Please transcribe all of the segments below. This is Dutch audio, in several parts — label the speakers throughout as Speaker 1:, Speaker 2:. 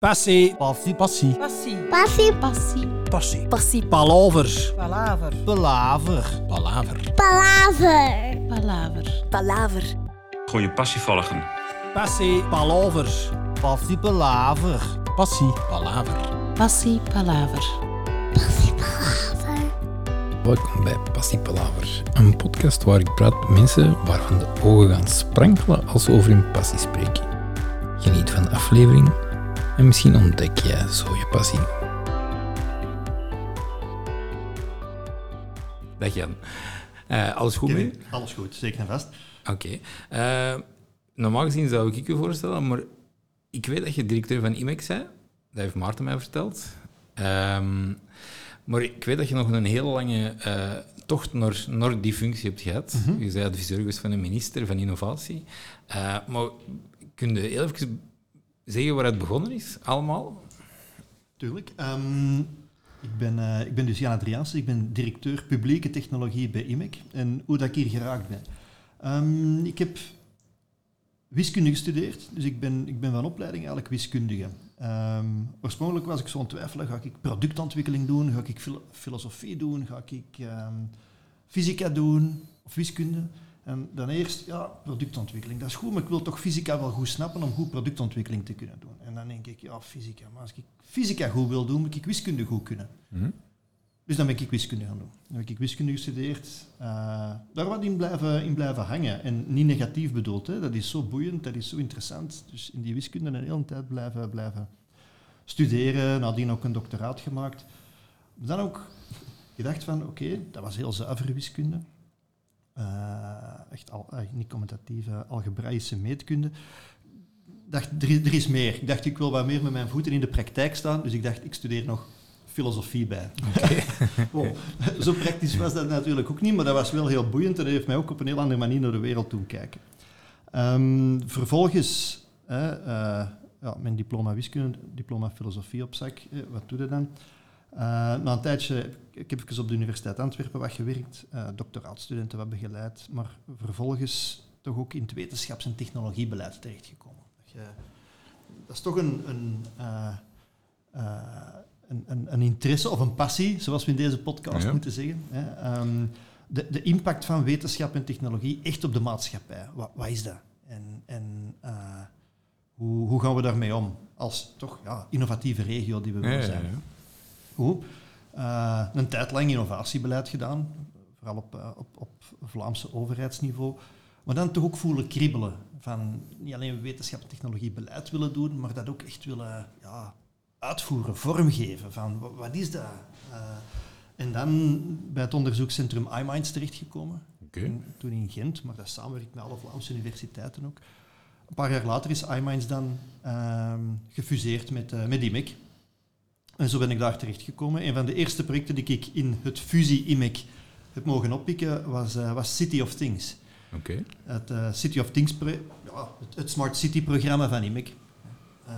Speaker 1: Passie.
Speaker 2: Passie, passie.
Speaker 3: Passie.
Speaker 4: Passie.
Speaker 3: Passie.
Speaker 1: Passie.
Speaker 3: Passie.
Speaker 1: Palaver.
Speaker 3: Palaver.
Speaker 2: Palaver.
Speaker 1: Palaver.
Speaker 4: Palaver.
Speaker 3: Palaver. Palaver.
Speaker 5: Gewoon je passie volgen.
Speaker 1: Passie. Palaver.
Speaker 2: Passie, palaver.
Speaker 1: Passie. Palaver.
Speaker 3: Passie. Palaver.
Speaker 4: Passie. Palaver.
Speaker 6: Welkom bij Passie Palaver, een podcast waar ik praat met mensen waarvan de ogen gaan sprankelen als ze over hun passie spreken. Geniet van de aflevering en misschien ontdek jij zo je passie. Dag Jan. Eh, alles goed mee?
Speaker 2: Alles goed, zeker en vast.
Speaker 6: Oké. Eh, normaal gezien zou ik je voorstellen, maar ik weet dat je directeur van IMEX bent. Dat heeft Maarten mij verteld. Ehm, maar ik weet dat je nog een hele lange eh, tocht naar, naar die functie hebt gehad. Je bent adviseur geweest van de minister van Innovatie. Maar kun je heel even zeggen waar het begonnen is, allemaal?
Speaker 2: Tuurlijk. Ehm, ik, ben, eh, ik ben dus Jan ik ben directeur publieke technologie bij IMEC. En hoe dat ik hier geraakt ben. Ehm, ik heb wiskunde gestudeerd, dus ik ben, ik ben van opleiding eigenlijk wiskundige. Ehm, oorspronkelijk was ik zo aan het twijfelen, ga ik productontwikkeling doen, ga ik fil- filosofie doen, ga ik fysica doen of wiskunde. En dan eerst, ja, productontwikkeling, dat is goed, maar ik wil toch fysica wel goed snappen om goed productontwikkeling te kunnen doen. En dan denk ik, ja, fysica, maar als ik fysica goed wil doen, moet ik wiskunde goed kunnen. Dus dan ben ik wiskunde gaan doen. Dan heb ik wiskunde gestudeerd. eh, daar wat in blijven, in blijven hangen. En niet negatief bedoeld. Hè. Dat is zo boeiend, dat is zo interessant. Dus in die wiskunde een hele tijd blijven, blijven studeren. Nadien ook een doctoraat gemaakt. Dan ook gedacht van, oké, dat was heel zuivere wiskunde. Eh, echt al, eh, niet commentatieve, algebraïsche meetkunde. Dacht, er, is- er is meer. Ik dacht, ik wil wat meer met mijn voeten in de praktijk staan. Dus ik dacht, ik studeer nog filosofie bij. Wow. Zo praktisch was dat natuurlijk ook niet, maar dat was wel heel boeiend en dat heeft mij ook op een heel andere manier naar de wereld doen kijken. Ehm, vervolgens, eh, ja, mijn diploma wiskunde, diploma filosofie op zak. Eh, wat doe je dan? Eh, na een tijdje, ik heb even op de Universiteit Antwerpen wat gewerkt, eh doctoraatstudenten wat begeleid, maar vervolgens toch ook in het wetenschaps- en technologiebeleid terechtgekomen. Dat, is toch een, een, eh, een, een, een interesse of een passie, zoals we in deze podcast
Speaker 6: Ja.
Speaker 2: moeten zeggen. Hè. Ehm, de, de impact van wetenschap en technologie echt op de maatschappij. Wat, wat is dat? En, en hoe, hoe gaan we daarmee om? Als toch ja, innovatieve regio die we willen zijn. Goed. Eh, een tijd lang innovatiebeleid gedaan, vooral op, eh, op, op Vlaamse overheidsniveau. Maar dan toch ook voelen kriebelen van niet alleen wetenschap en technologie beleid willen doen, maar dat ook echt willen ja, uitvoeren, vormgeven. Van wa- wat is dat? Eh, en dan bij het onderzoekscentrum iMinds terechtgekomen. In- Toen in Gent, maar dat samenwerkt met alle Vlaamse universiteiten ook. Een paar jaar later is iMinds dan ehm, gefuseerd met, eh, met IMEC. En zo ben ik daar terechtgekomen. Een van de eerste projecten die ik in het fusie-IMEC heb mogen oppikken was, eh, was City of Things.
Speaker 6: Oké.
Speaker 2: Het eh, City of Things, ja, het, het Smart City-programma van IMEC. Eh,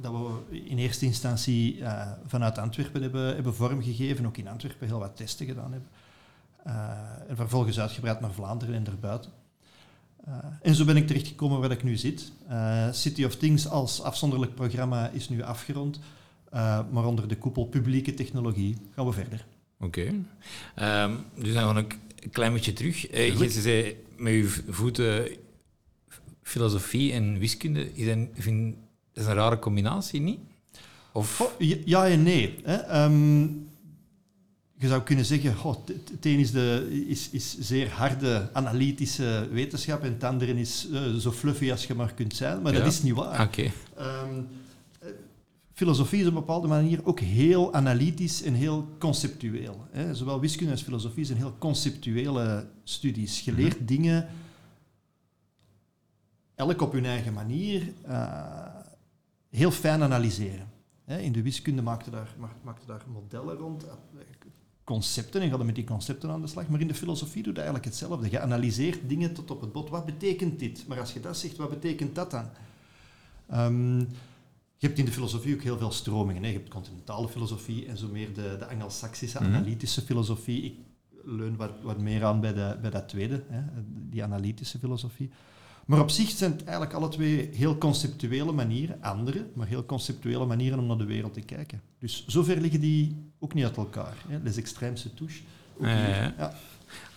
Speaker 2: dat we in eerste instantie vanuit Antwerpen hebben, hebben vormgegeven, ook in Antwerpen heel wat testen gedaan hebben. En vervolgens uitgebreid naar Vlaanderen en daarbuiten. En zo ben ik terechtgekomen waar ik nu zit. City of Things als afzonderlijk programma is nu afgerond, eh, maar onder de koepel publieke technologie gaan we verder.
Speaker 6: Oké. Ehm, dus dan gewoon een k- een klein beetje terug. Eh, je zei met je voeten filosofie en wiskunde. Is een, vind, dat is een rare combinatie, niet? Of,
Speaker 2: ja- en nee. Hè. Ehm, je zou kunnen zeggen, het- een is, de, is, is zeer harde analytische wetenschap en het andere is eh, zo fluffy als je maar kunt zijn, maar
Speaker 6: Ja.
Speaker 2: dat is niet waar.
Speaker 6: Oké.
Speaker 2: Ehm, eh, filosofie is op een bepaalde manier ook heel analytisch en heel conceptueel. Hè. Zowel wiskunde als filosofie zijn heel conceptuele studies. Je leert dingen, elk op hun eigen manier, eh, heel fijn analyseren. Hè, In de wiskunde maakte daar, ma- maakte daar modellen rond, eh, concepten, en ga dan met die concepten aan de slag. Maar in de filosofie doe je eigenlijk hetzelfde. Je analyseert dingen tot op het bot. Wat betekent dit? Maar als je dat zegt, wat betekent dat dan? Ehm, je hebt in de filosofie ook heel veel stromingen. Hè. Je hebt continentale filosofie en zo meer de, de Anglo-Saxische
Speaker 6: Mhm.
Speaker 2: analytische filosofie. Ik leun wat, wat meer aan bij, de, bij dat tweede, hè, die analytische filosofie. Maar op zich zijn het eigenlijk alle twee heel conceptuele manieren, andere, maar heel conceptuele manieren om naar de wereld te kijken. Dus zover liggen die ook niet uit elkaar. Hè. Les se
Speaker 6: Ja, ja, ja.
Speaker 2: Ja.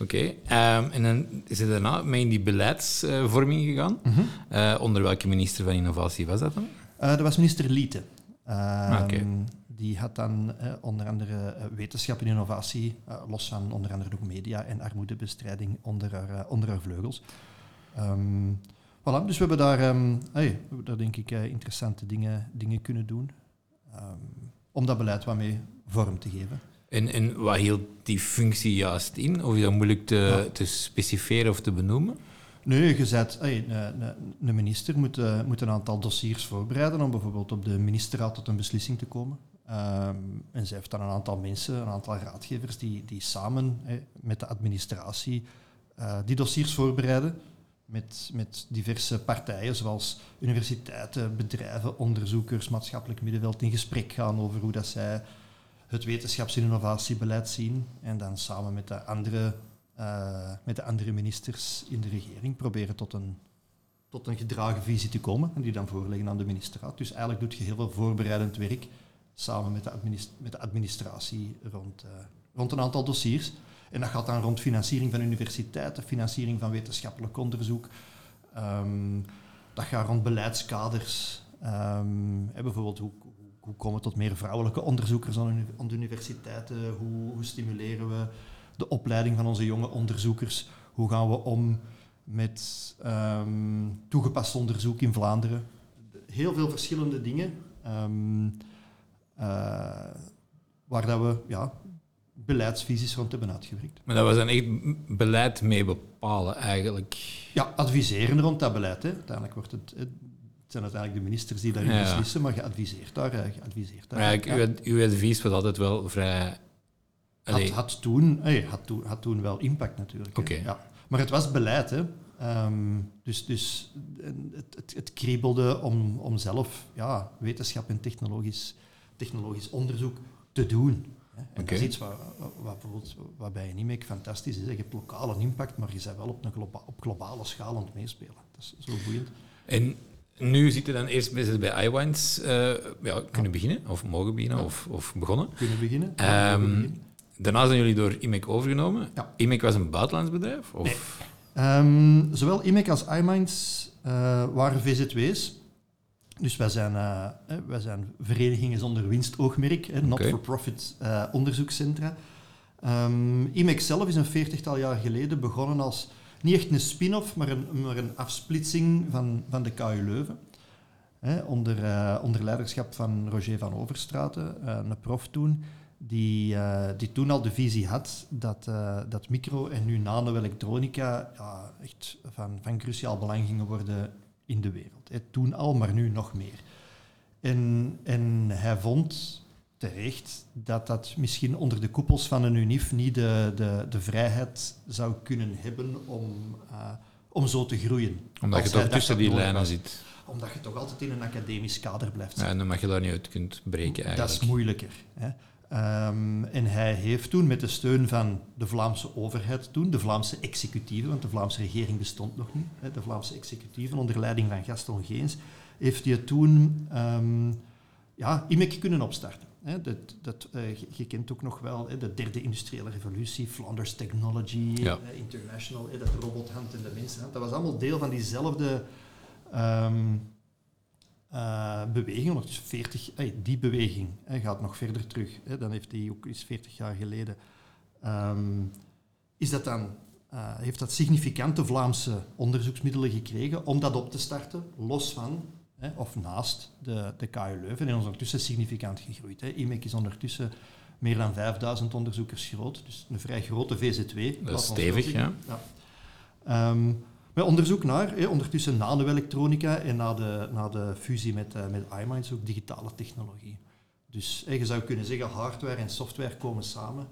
Speaker 6: Oké, ehm, en dan is het daarna mee in die beleidsvorming gegaan.
Speaker 2: Mhm.
Speaker 6: Eh, onder welke minister van Innovatie was dat dan?
Speaker 2: Eh, dat was minister Liete. Ehm,
Speaker 6: Oké.
Speaker 2: Die had dan eh, onder andere eh, wetenschap en innovatie, los van onder andere ook media en armoedebestrijding onder haar, onder haar vleugels. Ehm, voilà, dus we hebben daar, ehm, hey, we hebben daar denk ik interessante dingen, dingen kunnen doen om dat beleid wat mee vorm te geven.
Speaker 6: En, en wat hield die functie juist in? Of is dat moeilijk te,
Speaker 2: Ja.
Speaker 6: te specifieren of te benoemen?
Speaker 2: Nee, je zet, hey, een, minister moet, eh, moet een aantal dossiers voorbereiden om bijvoorbeeld op de ministerraad tot een beslissing te komen. Ehm, en zij heeft dan een aantal mensen, een aantal raadgevers, die, die samen met de administratie eh, die dossiers voorbereiden. Met, met diverse partijen, zoals universiteiten, bedrijven, onderzoekers, maatschappelijk middenveld, in gesprek gaan over hoe dat zij het wetenschaps- en innovatiebeleid zien. En dan samen met de andere, eh, met de andere ministers in de regering proberen tot een, tot een gedragen visie te komen. En die dan voorleggen aan de ministerraad. Dus eigenlijk doet je heel veel voorbereidend werk samen met de, met de administratie rond, eh, rond een aantal dossiers. En dat gaat dan rond financiering van universiteiten, financiering van wetenschappelijk onderzoek. Ehm, dat gaat rond beleidskaders. Ehm, bijvoorbeeld, hoe, hoe, komen we tot meer vrouwelijke onderzoekers aan, de universiteiten? Hoe stimuleren we de opleiding van onze jonge onderzoekers? Hoe gaan we om met ehm, toegepast onderzoek in Vlaanderen? Heel veel verschillende dingen. ehm, eh, waar dat we ja, beleidsvisies rond hebben uitgewerkt.
Speaker 6: Maar dat was dan echt beleid mee bepalen eigenlijk.
Speaker 2: Ja, adviseren rond dat beleid. Hè. Uiteindelijk wordt het, het zijn uiteindelijk de ministers die daarin
Speaker 6: Ja.
Speaker 2: beslissen, maar je adviseert daar. eh, Je adviseert daar.
Speaker 6: Maar eigenlijk,
Speaker 2: Ja.
Speaker 6: uw, uw advies was altijd wel vrij...
Speaker 2: had, had, toen, hey, had, toen, had toen wel impact natuurlijk. Ja. Maar het was beleid. Hè. Ehm, dus dus het, het, het kriebelde om, om zelf ja, wetenschap en technologisch, technologisch onderzoek te doen. hè. En dat is iets wat, wat, bijvoorbeeld, wat bij een IMEC fantastisch is. Je hebt lokale impact, maar je bent wel op, een globa- op globale schaal aan het meespelen. Dat is zo boeiend.
Speaker 6: En nu zitten dan eerst mensen bij iWines eh ja, kunnen beginnen, of mogen beginnen, of, of begonnen.
Speaker 2: Kunnen beginnen?
Speaker 6: Ehm. Daarna zijn jullie door IMEC overgenomen.
Speaker 2: Ja.
Speaker 6: IMEC was een buitenlands bedrijf? Of?
Speaker 2: Ehm, zowel IMEC als iMinds eh, waren VZW's. Dus wij zijn, eh, hè, wij zijn verenigingen zonder winstoogmerk, not-for-profit eh, onderzoekscentra. Ehm IMEC zelf is een veertigtal jaar geleden begonnen als niet echt een spin-off, maar een, maar een afsplitsing van, van de KU Leuven. Hè, onder, eh, onder leiderschap van Roger van Overstraten, eh, een prof toen, die, eh, die toen al de visie had dat, eh, dat micro- en nu nano-elektronica ja, echt van, van cruciaal belang gingen worden in de wereld. Hè. Toen al, maar nu nog meer. En, en hij vond terecht dat dat misschien onder de koepels van een UNIF niet de, de, de vrijheid zou kunnen hebben om, eh, om zo te groeien.
Speaker 6: Omdat je
Speaker 2: Als
Speaker 6: toch tussen die lijnen zit.
Speaker 2: Omdat je toch altijd in een academisch kader blijft
Speaker 6: Ja, en dan mag je daar niet uit kunt breken eigenlijk.
Speaker 2: Dat is moeilijker. Hè. Ehm, en hij heeft toen met de steun van de Vlaamse overheid toen, de Vlaamse executieve, want de Vlaamse regering bestond nog niet, hè, de Vlaamse executieve onder leiding van Gaston Geens, heeft hij toen ehm, ja, IMEC kunnen opstarten. Hè. Dat, dat, eh, je, je kent ook nog wel hè, de derde industriële revolutie, Flanders Technology
Speaker 6: Ja.
Speaker 2: eh, International, hè, dat robothand en de mensenhand. Dat was allemaal deel van diezelfde ehm, eh, beweging, ondertussen 40, eh, die beweging gaat nog verder terug. Dan heeft die ook eens 40 jaar geleden. ehm, is dat dan, eh, heeft dat significante Vlaamse onderzoeksmiddelen gekregen om dat op te starten, los van of naast de, de KU Leuven. En is ondertussen significant gegroeid. IMEC is ondertussen meer dan 5000 onderzoekers groot, dus een vrij grote VZW.
Speaker 6: Dat is stevig, ja.
Speaker 2: Ehm, met onderzoek naar, hè, ondertussen nano-elektronica en na de, na de fusie met, eh met iMinds ook digitale technologie. Dus hè, je zou kunnen zeggen, hardware en software komen samen.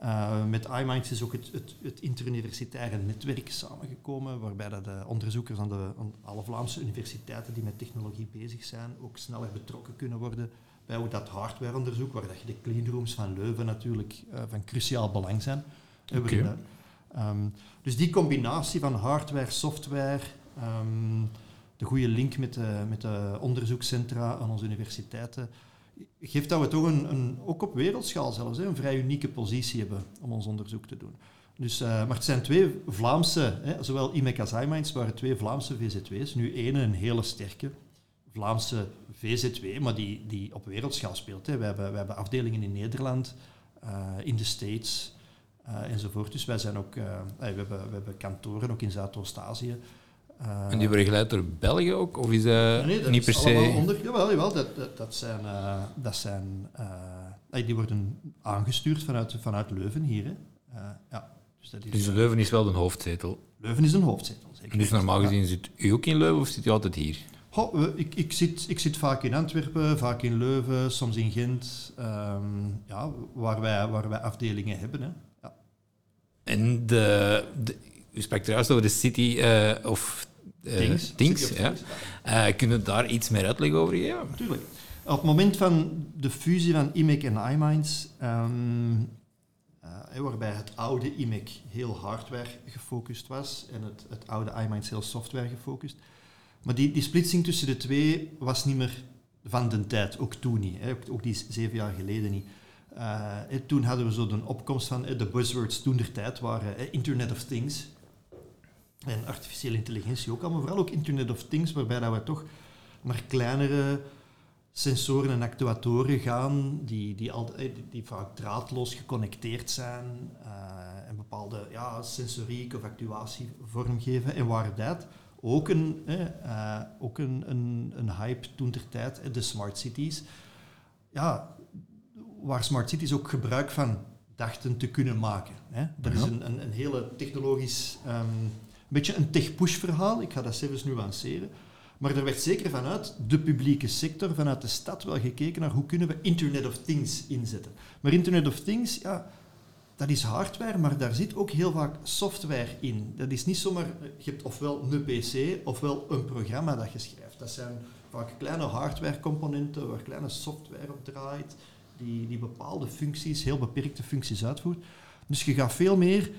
Speaker 2: Eh, met iMinds is ook het, het, het interuniversitaire netwerk samengekomen, waarbij dat de onderzoekers aan, de, aan alle Vlaamse universiteiten die met technologie bezig zijn ook sneller betrokken kunnen worden bij hoe dat hardwareonderzoek, waar dat je de cleanrooms van Leuven natuurlijk eh, van cruciaal belang zijn. Eh, Ehm, dus die combinatie van hardware, software Ehm, de goede link met de, met de onderzoekscentra aan onze universiteiten geeft dat we toch een, een ook op wereldschaal zelfs, een vrij unieke positie hebben om ons onderzoek te doen. Dus, eh, maar het zijn twee Vlaamse, hè, zowel IMEC als iMinds waren twee Vlaamse VZW's. Nu ene een hele sterke Vlaamse VZW, maar die, die op wereldschaal speelt. Hè. We, hebben, we hebben afdelingen in Nederland, eh, in de States eh, enzovoort. Dus wij zijn ook, eh, we, hebben, we hebben kantoren ook in Zuidoost-Azië. Eh,
Speaker 6: En die worden geleid door België ook? Of is dat
Speaker 2: Nee, dat
Speaker 6: niet per se...
Speaker 2: Onder, jawel, jawel, dat, dat, dat zijn... dat zijn die worden aangestuurd vanuit, vanuit Leuven hier. Hè. Ja, dus dat is,
Speaker 6: Dus Leuven is wel de hoofdzetel.
Speaker 2: Leuven is een hoofdzetel, zeker.
Speaker 6: Dus normaal gezien zit u ook in Leuven of zit u altijd hier?
Speaker 2: Ik, ik, zit, ik zit vaak in Antwerpen, vaak in Leuven, soms in Gent. ehm, ja, waar, wij, waar wij afdelingen hebben. Hè. Ja.
Speaker 6: En de, de, u sprak juist over de City eh, of eh,
Speaker 2: Things.
Speaker 6: Things,
Speaker 2: City of
Speaker 6: ja. Eh, kunnen we daar iets meer uitleg over geven?
Speaker 2: Natuurlijk. Op het moment van de fusie van IMEC en iMinds, ehm, eh, waarbij het oude IMEC heel hardware gefocust was en het, het oude iMinds heel software gefocust. Maar die, die splitsing tussen de twee was niet meer van de tijd, ook toen niet. Hè, ook, ook die zeven jaar geleden niet. Eh, toen hadden we zo de opkomst van hè, de buzzwords toen der tijd waren hè, Internet of Things en artificiële intelligentie ook al, maar vooral ook Internet of Things, waarbij dat we toch naar kleinere sensoren en actuatoren gaan die, die, al, eh, die, vaak draadloos geconnecteerd zijn eh, en bepaalde ja, sensoriek of actuatie vormgeven. En waar dat ook een, eh, eh, ook een, een, een hype toen ter tijd, eh, de smart cities. Ja, waar smart cities ook gebruik van dachten te kunnen maken. Hè. Er is een, een, een hele technologisch, ehm, een beetje een tech-push verhaal, ik ga dat zelfs nuanceren. Maar er werd zeker vanuit de publieke sector, vanuit de stad wel gekeken naar hoe kunnen we Internet of Things inzetten. Maar Internet of Things, ja, dat is hardware, maar daar zit ook heel vaak software in. Dat is niet zomaar, je hebt ofwel een PC ofwel een programma dat je schrijft. Dat zijn vaak kleine hardwarecomponenten waar kleine software op draait, die, die bepaalde functies, heel beperkte functies uitvoert. Dus je gaat veel meer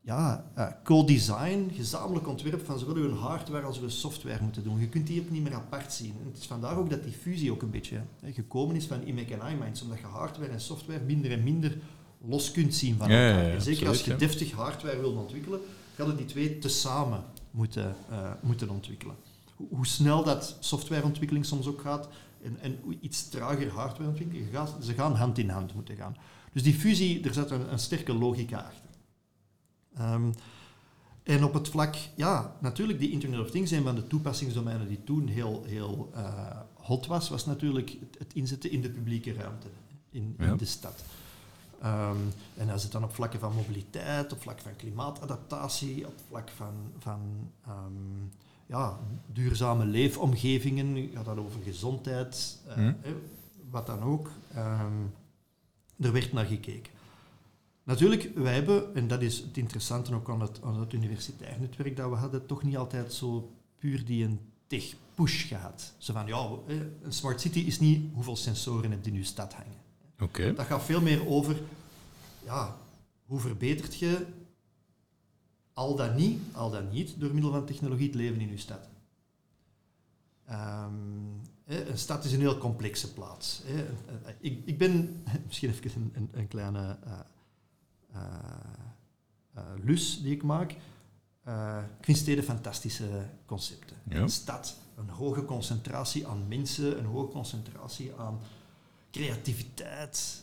Speaker 2: ja, eh, co-design, gezamenlijk ontwerp van zowel uw hardware als uw software moeten doen. Je kunt die ook niet meer apart zien. En het is vandaar ook dat die fusie ook een beetje hè, gekomen is van IMEC en iMinds, omdat je hardware en software minder en minder los kunt zien van
Speaker 6: Ja, ja,
Speaker 2: elkaar.
Speaker 6: ja,
Speaker 2: en zeker als je deftig hardware wil ontwikkelen, gaan je die twee tezamen moeten, eh, moeten ontwikkelen. Hoe, hoe snel dat softwareontwikkeling soms ook gaat en, en iets trager hardwareontwikkeling, ze gaan hand in hand moeten gaan. Dus die fusie, er zit een, een sterke logica achter. Ehm, en op het vlak, ja, natuurlijk, die Internet of Things, een van de toepassingsdomeinen die toen heel, heel eh, hot was, was natuurlijk het, het inzetten in de publieke ruimte, in, in
Speaker 6: Ja.
Speaker 2: de stad. Ehm, en als het dan op vlakken van mobiliteit, op vlak van klimaatadaptatie, op vlak van, van ehm, ja, duurzame leefomgevingen, gaat dat over gezondheid, eh,
Speaker 6: Hm.
Speaker 2: eh, wat dan ook. ehm, er werd naar gekeken. Natuurlijk, wij hebben, en dat is het interessante ook aan het, aan het universitair netwerk dat we hadden, toch niet altijd zo puur die een tech-push gehad. Zo van, ja, eh, een smart city is niet hoeveel sensoren heb je in je stad hangen.
Speaker 6: Oké.
Speaker 2: Dat gaat veel meer over, ja, hoe verbetert je al dan niet, al dan niet, door middel van technologie het leven in je stad. Ehm, een stad is een heel complexe plaats. Ik, ik ben, misschien even een, een, een kleine eh, eh, eh, lus die ik maak. Ik vind steden fantastische concepten.
Speaker 6: Ja.
Speaker 2: Een stad, een hoge concentratie aan mensen, een hoge concentratie aan creativiteit,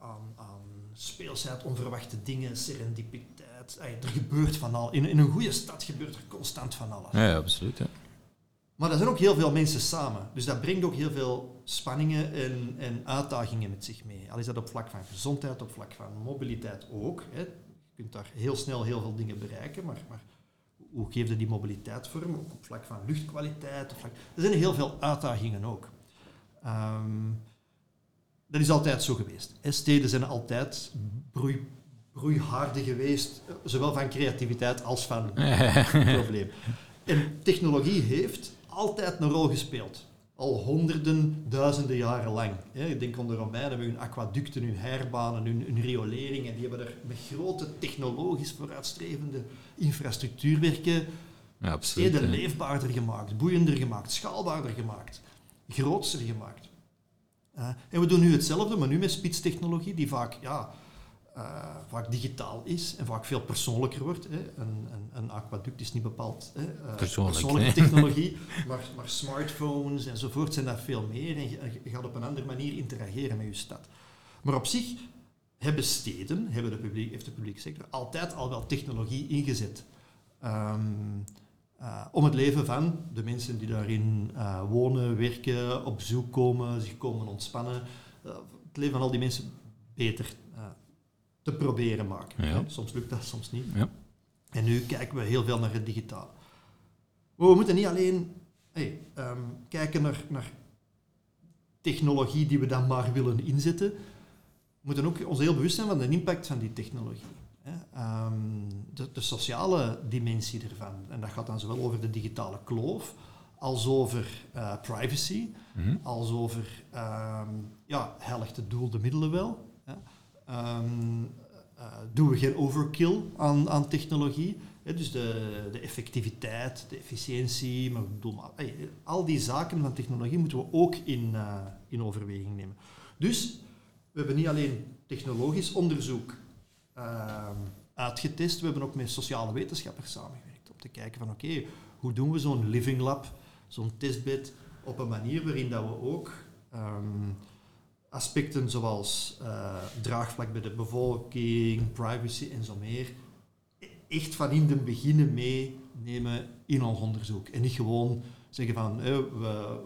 Speaker 2: aan, aan speelsheid, onverwachte dingen, serendipiteit. Ey, er gebeurt van al. In, in een goede stad gebeurt er constant van alles.
Speaker 6: Ja, ja, absoluut. Ja.
Speaker 2: Maar er zijn ook heel veel mensen samen. Dus dat brengt ook heel veel spanningen en, en uitdagingen met zich mee. Al is dat op vlak van gezondheid, op vlak van mobiliteit ook. Hè. Je kunt daar heel snel heel veel dingen bereiken, maar, maar hoe geef je die mobiliteit vorm? Ook op vlak van luchtkwaliteit. Op vlak... Er zijn heel veel uitdagingen ook. Ehm, dat is altijd zo geweest. Steden zijn altijd broei, broeihaarden geweest, zowel van creativiteit als van probleem. En technologie heeft altijd een rol gespeeld. Al honderden, duizenden jaren lang. Ik denk aan de Romeinen met hun aquaducten, hun herbanen, hun, hun rioleringen. Die hebben er met grote technologisch vooruitstrevende infrastructuurwerken
Speaker 6: Ja, absoluut.
Speaker 2: Steden leefbaarder gemaakt, boeiender gemaakt, schaalbaarder gemaakt, grootser gemaakt. Eh, en we doen nu hetzelfde, maar nu met spitstechnologie, die vaak, ja, eh, vaak digitaal is en vaak veel persoonlijker wordt. Hè. Een, een, een aquaduct is niet bepaald hè, eh,
Speaker 6: Persoonlijk,
Speaker 2: persoonlijke technologie, maar, maar smartphones enzovoort zijn dat veel meer en je, je gaat op een andere manier interageren met je stad. Maar op zich hebben steden, hebben de publiek, heeft de publieke sector altijd al wel technologie ingezet. Ehm, eh, om het leven van de mensen die daarin wonen, werken, op bezoek komen, zich komen ontspannen, het leven van al die mensen beter te proberen maken.
Speaker 6: Ja.
Speaker 2: Soms lukt dat, soms niet.
Speaker 6: Ja.
Speaker 2: En nu kijken we heel veel naar het digitale. Maar we moeten niet alleen hey, ehm, kijken naar, naar technologie die we dan maar willen inzetten. We moeten ook ons heel bewust zijn van de impact van die technologie. Hè. Ehm, de, de sociale dimensie ervan. En dat gaat dan zowel over de digitale kloof, als over eh, privacy,
Speaker 6: Mhm.
Speaker 2: als over, ehm, ja, heiligt het doel de middelen wel. Hè. Ehm, eh, doen we geen overkill aan, aan technologie? Dus de, de effectiviteit, de efficiëntie, maar bedoel, maar, al die zaken van technologie moeten we ook in, eh, in overweging nemen. Dus we hebben niet alleen technologisch onderzoek ehm, uitgetest, we hebben ook met sociale wetenschappers samengewerkt om te kijken van oké, hoe doen we zo'n living lab, zo'n testbed, op een manier waarin dat we ook ehm, aspecten zoals eh, draagvlak bij de bevolking, privacy en zo meer, e- echt van in het begin meenemen in ons onderzoek. En niet gewoon zeggen van, eh, we,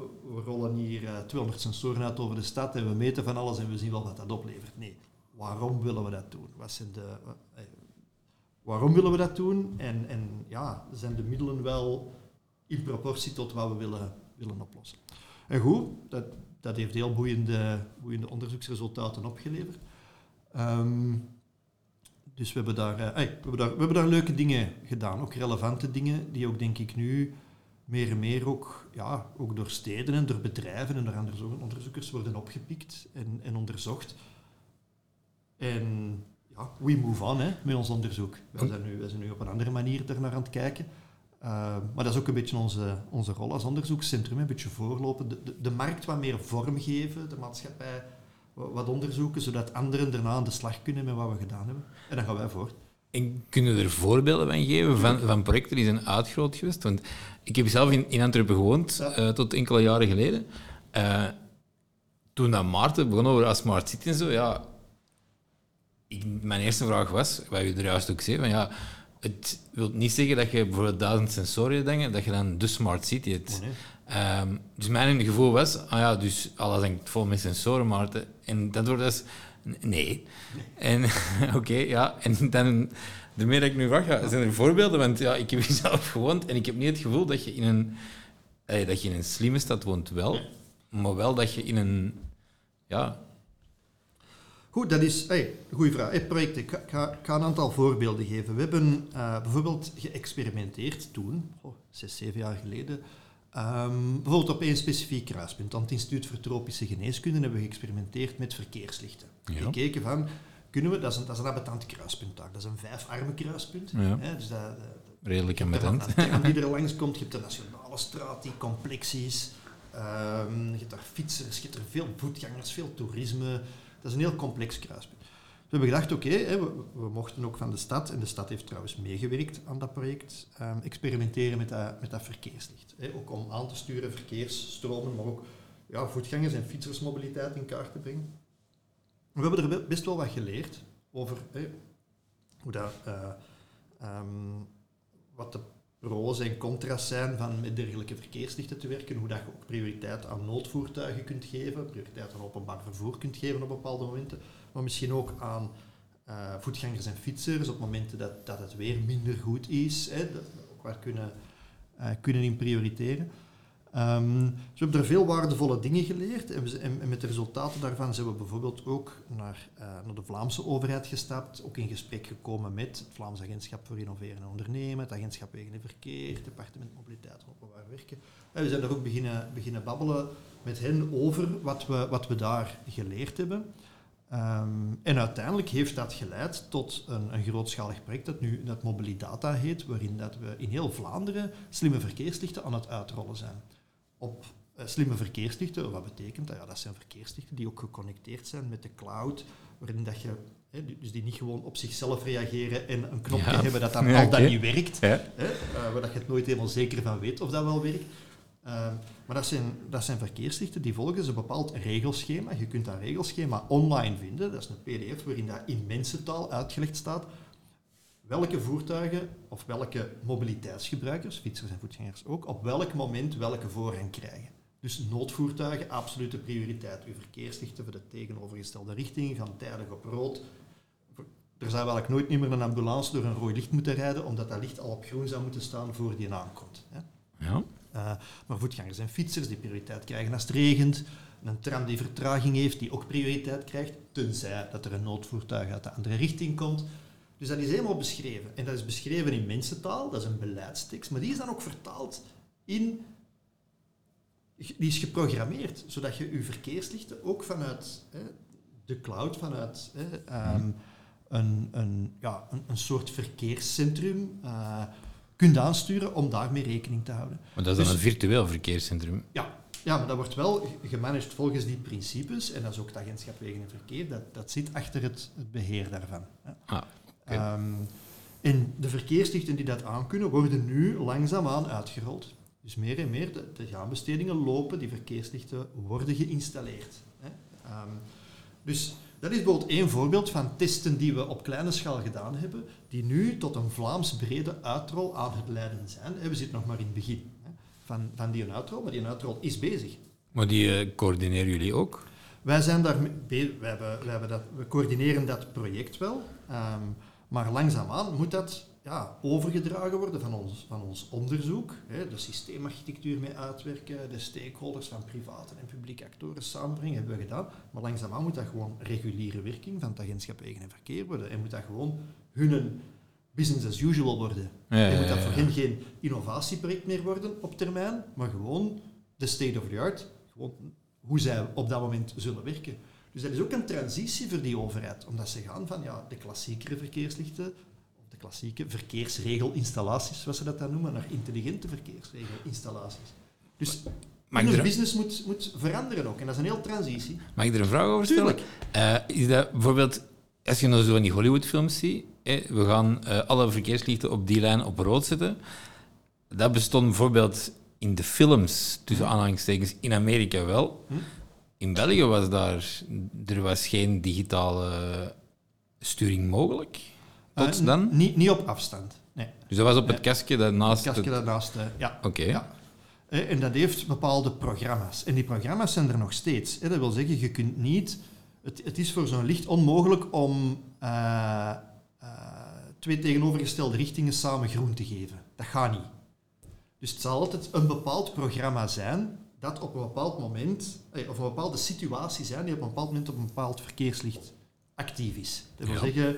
Speaker 2: rollen hier eh, 200 sensoren uit over de stad en we meten van alles en we zien wel wat dat oplevert. Nee, waarom willen we dat doen? Wat zijn de, eh, waarom willen we dat doen? En, en ja, zijn de middelen wel in proportie tot wat we willen, willen oplossen? En goed, dat, dat heeft heel boeiende, boeiende onderzoeksresultaten opgeleverd. Ehm, dus we hebben, daar, eh, ey, we, hebben daar, we hebben daar leuke dingen gedaan, ook relevante dingen, die ook denk ik nu meer en meer ook, ja, ook door steden en door bedrijven en door andere onderzoekers worden opgepikt en, en onderzocht. En ja, we move on hè, met ons onderzoek. Wij zijn, nu, wij zijn nu op een andere manier er naar aan het kijken. Uh, maar dat is ook een beetje onze, onze rol als onderzoekscentrum, een beetje voorlopen, de, de, de markt wat meer vorm geven, de maatschappij wat, onderzoeken, zodat anderen daarna aan de slag kunnen met wat we gedaan hebben. En dan gaan wij voort.
Speaker 6: En kunnen er voorbeelden van geven van, van projecten die zijn uitgroot geweest? Want ik heb zelf in, in Antwerpen gewoond
Speaker 2: Ja.
Speaker 6: eh, tot enkele jaren geleden. Eh, toen dat Maarten begon over als Smart City en zo, ja, ik, mijn eerste vraag was, wat je er juist ook zei, van ja, het wil niet zeggen dat je bijvoorbeeld duizend sensoren hangen, dat je dan de Smart City hebt.
Speaker 2: Oh, nee.
Speaker 6: Ehm, dus mijn gevoel was, ah ja, dus alles hangt vol met sensoren, Maarten. En dat wordt dus, nee. En oké, ja, en dan, daarmee dat ik nu vraag, ja, zijn er voorbeelden? Want ja, ik heb hier zelf gewoond en ik heb niet het gevoel dat je in een, eh, dat je in een slimme stad woont, wel. Maar wel dat je in een, ja,
Speaker 2: Goed, dat is hey, een goede vraag. Hey, projecten. Ik ga, ik ga- een aantal voorbeelden geven. We hebben eh, bijvoorbeeld geëxperimenteerd toen, oh, zes, zeven jaar geleden, ehm, bijvoorbeeld op één specifiek kruispunt. Aan het Instituut voor Tropische Geneeskunde hebben we geëxperimenteerd met verkeerslichten.
Speaker 6: Ja.
Speaker 2: Gekeken van, kunnen we, dat is een, dat is een abetant kruispunt daar, dat is een vijfarme kruispunt.
Speaker 6: Ja.
Speaker 2: Hè, dus dat, dat-
Speaker 6: redelijk ambetant.
Speaker 2: die er langs komt, je hebt de nationale straat die complex is. Ehm, je hebt daar fietsers, je hebt er veel voetgangers, veel toerisme. Dat is een heel complex kruispunt. We hebben gedacht, oké, we, mochten ook van de stad, en de stad heeft trouwens meegewerkt aan dat project, ehm, experimenteren met dat, met dat verkeerslicht. Hè, ook om aan te sturen verkeersstromen, maar ook ja, voetgangers- en fietsersmobiliteit in kaart te brengen. We hebben er be- best wel wat geleerd over hè, hoe dat, eh, ehm, wat de pro's en contra's zijn van met dergelijke verkeerslichten te werken, hoe dat je ook prioriteit aan noodvoertuigen kunt geven, prioriteit aan openbaar vervoer kunt geven op bepaalde momenten, maar misschien ook aan eh, voetgangers en fietsers op momenten dat, dat het weer minder goed is, hè, dat ook waar kunnen, eh, kunnen in prioriteren. Dus we hebben er veel waardevolle dingen geleerd en met de resultaten daarvan zijn we bijvoorbeeld ook naar, eh, naar de Vlaamse overheid gestapt, ook in gesprek gekomen met het Vlaams Agentschap voor Innoveren en Ondernemen, het Agentschap Wegen en Verkeer, het Departement Mobiliteit en Openbaar Werken. En we zijn daar ook beginnen, beginnen babbelen met hen over wat we, wat we daar geleerd hebben. Ehm, en uiteindelijk heeft dat geleid tot een, een grootschalig project dat nu dat Mobilidata heet, waarin dat we in heel Vlaanderen slimme verkeerslichten aan het uitrollen zijn. Op eh, slimme verkeerslichten, wat betekent dat? Ja, dat zijn verkeerslichten die ook geconnecteerd zijn met de cloud, waarin dat je, hè, dus die niet gewoon op zichzelf reageren en een knopje
Speaker 6: Ja.
Speaker 2: hebben dat dan
Speaker 6: Ja,
Speaker 2: al niet werkt,
Speaker 6: Ja.
Speaker 2: hè, eh, waar dat je het nooit helemaal zeker van weet of dat wel werkt. Ehm, maar dat zijn, dat zijn verkeerslichten die volgen een bepaald regelschema. Je kunt dat regelschema online vinden. Dat is een pdf waarin dat in mensentaal uitgelegd staat welke voertuigen of welke mobiliteitsgebruikers, fietsers en voetgangers ook, op welk moment welke voorrang krijgen. Dus noodvoertuigen, absolute prioriteit. Uw verkeerslichten voor de tegenovergestelde richting gaan tijdig op rood. Er zou wel nooit meer een ambulance door een rood licht moeten rijden, omdat dat licht al op groen zou moeten staan voor die aankomt. Hè.
Speaker 6: Ja.
Speaker 2: Uh, maar voetgangers en fietsers die prioriteit krijgen als het regent. Een tram die vertraging heeft, die ook prioriteit krijgt, tenzij dat er een noodvoertuig uit de andere richting komt. Dus dat is helemaal beschreven. En dat is beschreven in mensentaal, dat is een beleidstekst, maar die is dan ook vertaald in... Die is geprogrammeerd, zodat je je verkeerslichten ook vanuit hè, de cloud, vanuit hè, um, een, een, ja, een, een soort verkeerscentrum... Uh, kunt aansturen om daarmee rekening te houden.
Speaker 6: Maar dat is dan dus, een virtueel verkeerscentrum?
Speaker 2: Ja, ja, maar dat wordt wel gemanaged volgens die principes. En dat is ook het agentschap Wegen en Verkeer. Dat, dat zit achter het, het beheer daarvan.
Speaker 6: Ah, okay.
Speaker 2: um, en de verkeerslichten die dat aankunnen, worden nu langzaamaan uitgerold. Dus meer en meer, de, de aanbestedingen lopen, die verkeerslichten worden geïnstalleerd. Hè. Um, dus dat is bijvoorbeeld één voorbeeld van testen die we op kleine schaal gedaan hebben, die nu tot een Vlaams brede uitrol aan het leiden zijn. We zitten nog maar in het begin hè, van, van die uitrol, maar die uitrol is bezig.
Speaker 6: Maar die uh, coördineren jullie ook?
Speaker 2: Wij zijn daar we, hebben, we, hebben dat, we coördineren dat project wel, um, maar langzaamaan moet dat ja, overgedragen worden van ons, van ons onderzoek, hè, de systeemarchitectuur mee uitwerken, de stakeholders van private en publieke actoren samenbrengen, hebben we gedaan. Maar langzaamaan moet dat gewoon reguliere werking van het agentschap Wegen en Verkeer worden en moet dat gewoon hun business as usual worden.
Speaker 6: Ja, ja,
Speaker 2: en moet dat voor hen geen innovatieproject meer worden op termijn, maar gewoon de state of the art, gewoon hoe zij op dat moment zullen werken. Dus dat is ook een transitie voor die overheid, omdat ze gaan van ja, de klassiekere verkeerslichten de klassieke verkeersregelinstallaties, zoals ze dat dan noemen, naar intelligente verkeersregelinstallaties. Dus
Speaker 6: er-
Speaker 2: business moet, moet veranderen ook. En dat is een hele transitie.
Speaker 6: Mag ik er een vraag over stellen? Eh, is dat bijvoorbeeld, als je nou zo in die Hollywood-films ziet, we gaan eh, alle verkeerslichten op die lijn op rood zetten. Dat bestond bijvoorbeeld in de films, tussen aanhalingstekens, in Amerika wel.
Speaker 2: Hm?
Speaker 6: In België was daar, er was geen digitale sturing mogelijk. Tot
Speaker 2: Eh,
Speaker 6: dan?
Speaker 2: n- Niet, niet op afstand. Nee.
Speaker 6: Dus dat was op het
Speaker 2: Nee.
Speaker 6: kastje dat naast
Speaker 2: Het kastje daarnaast, eh, ja.
Speaker 6: Oké.
Speaker 2: Ja. Eh, En dat heeft bepaalde programma's. En die programma's zijn er nog steeds. Dat wil zeggen, je kunt niet... Het, het is voor zo'n licht onmogelijk om twee tegenovergestelde richtingen samen groen te geven. Dat gaat niet. Dus het zal altijd een bepaald programma zijn dat op een bepaald moment, eh, of een bepaalde situatie zijn, die op een bepaald moment op een bepaald verkeerslicht actief is. Dat wil
Speaker 6: Ja.
Speaker 2: zeggen,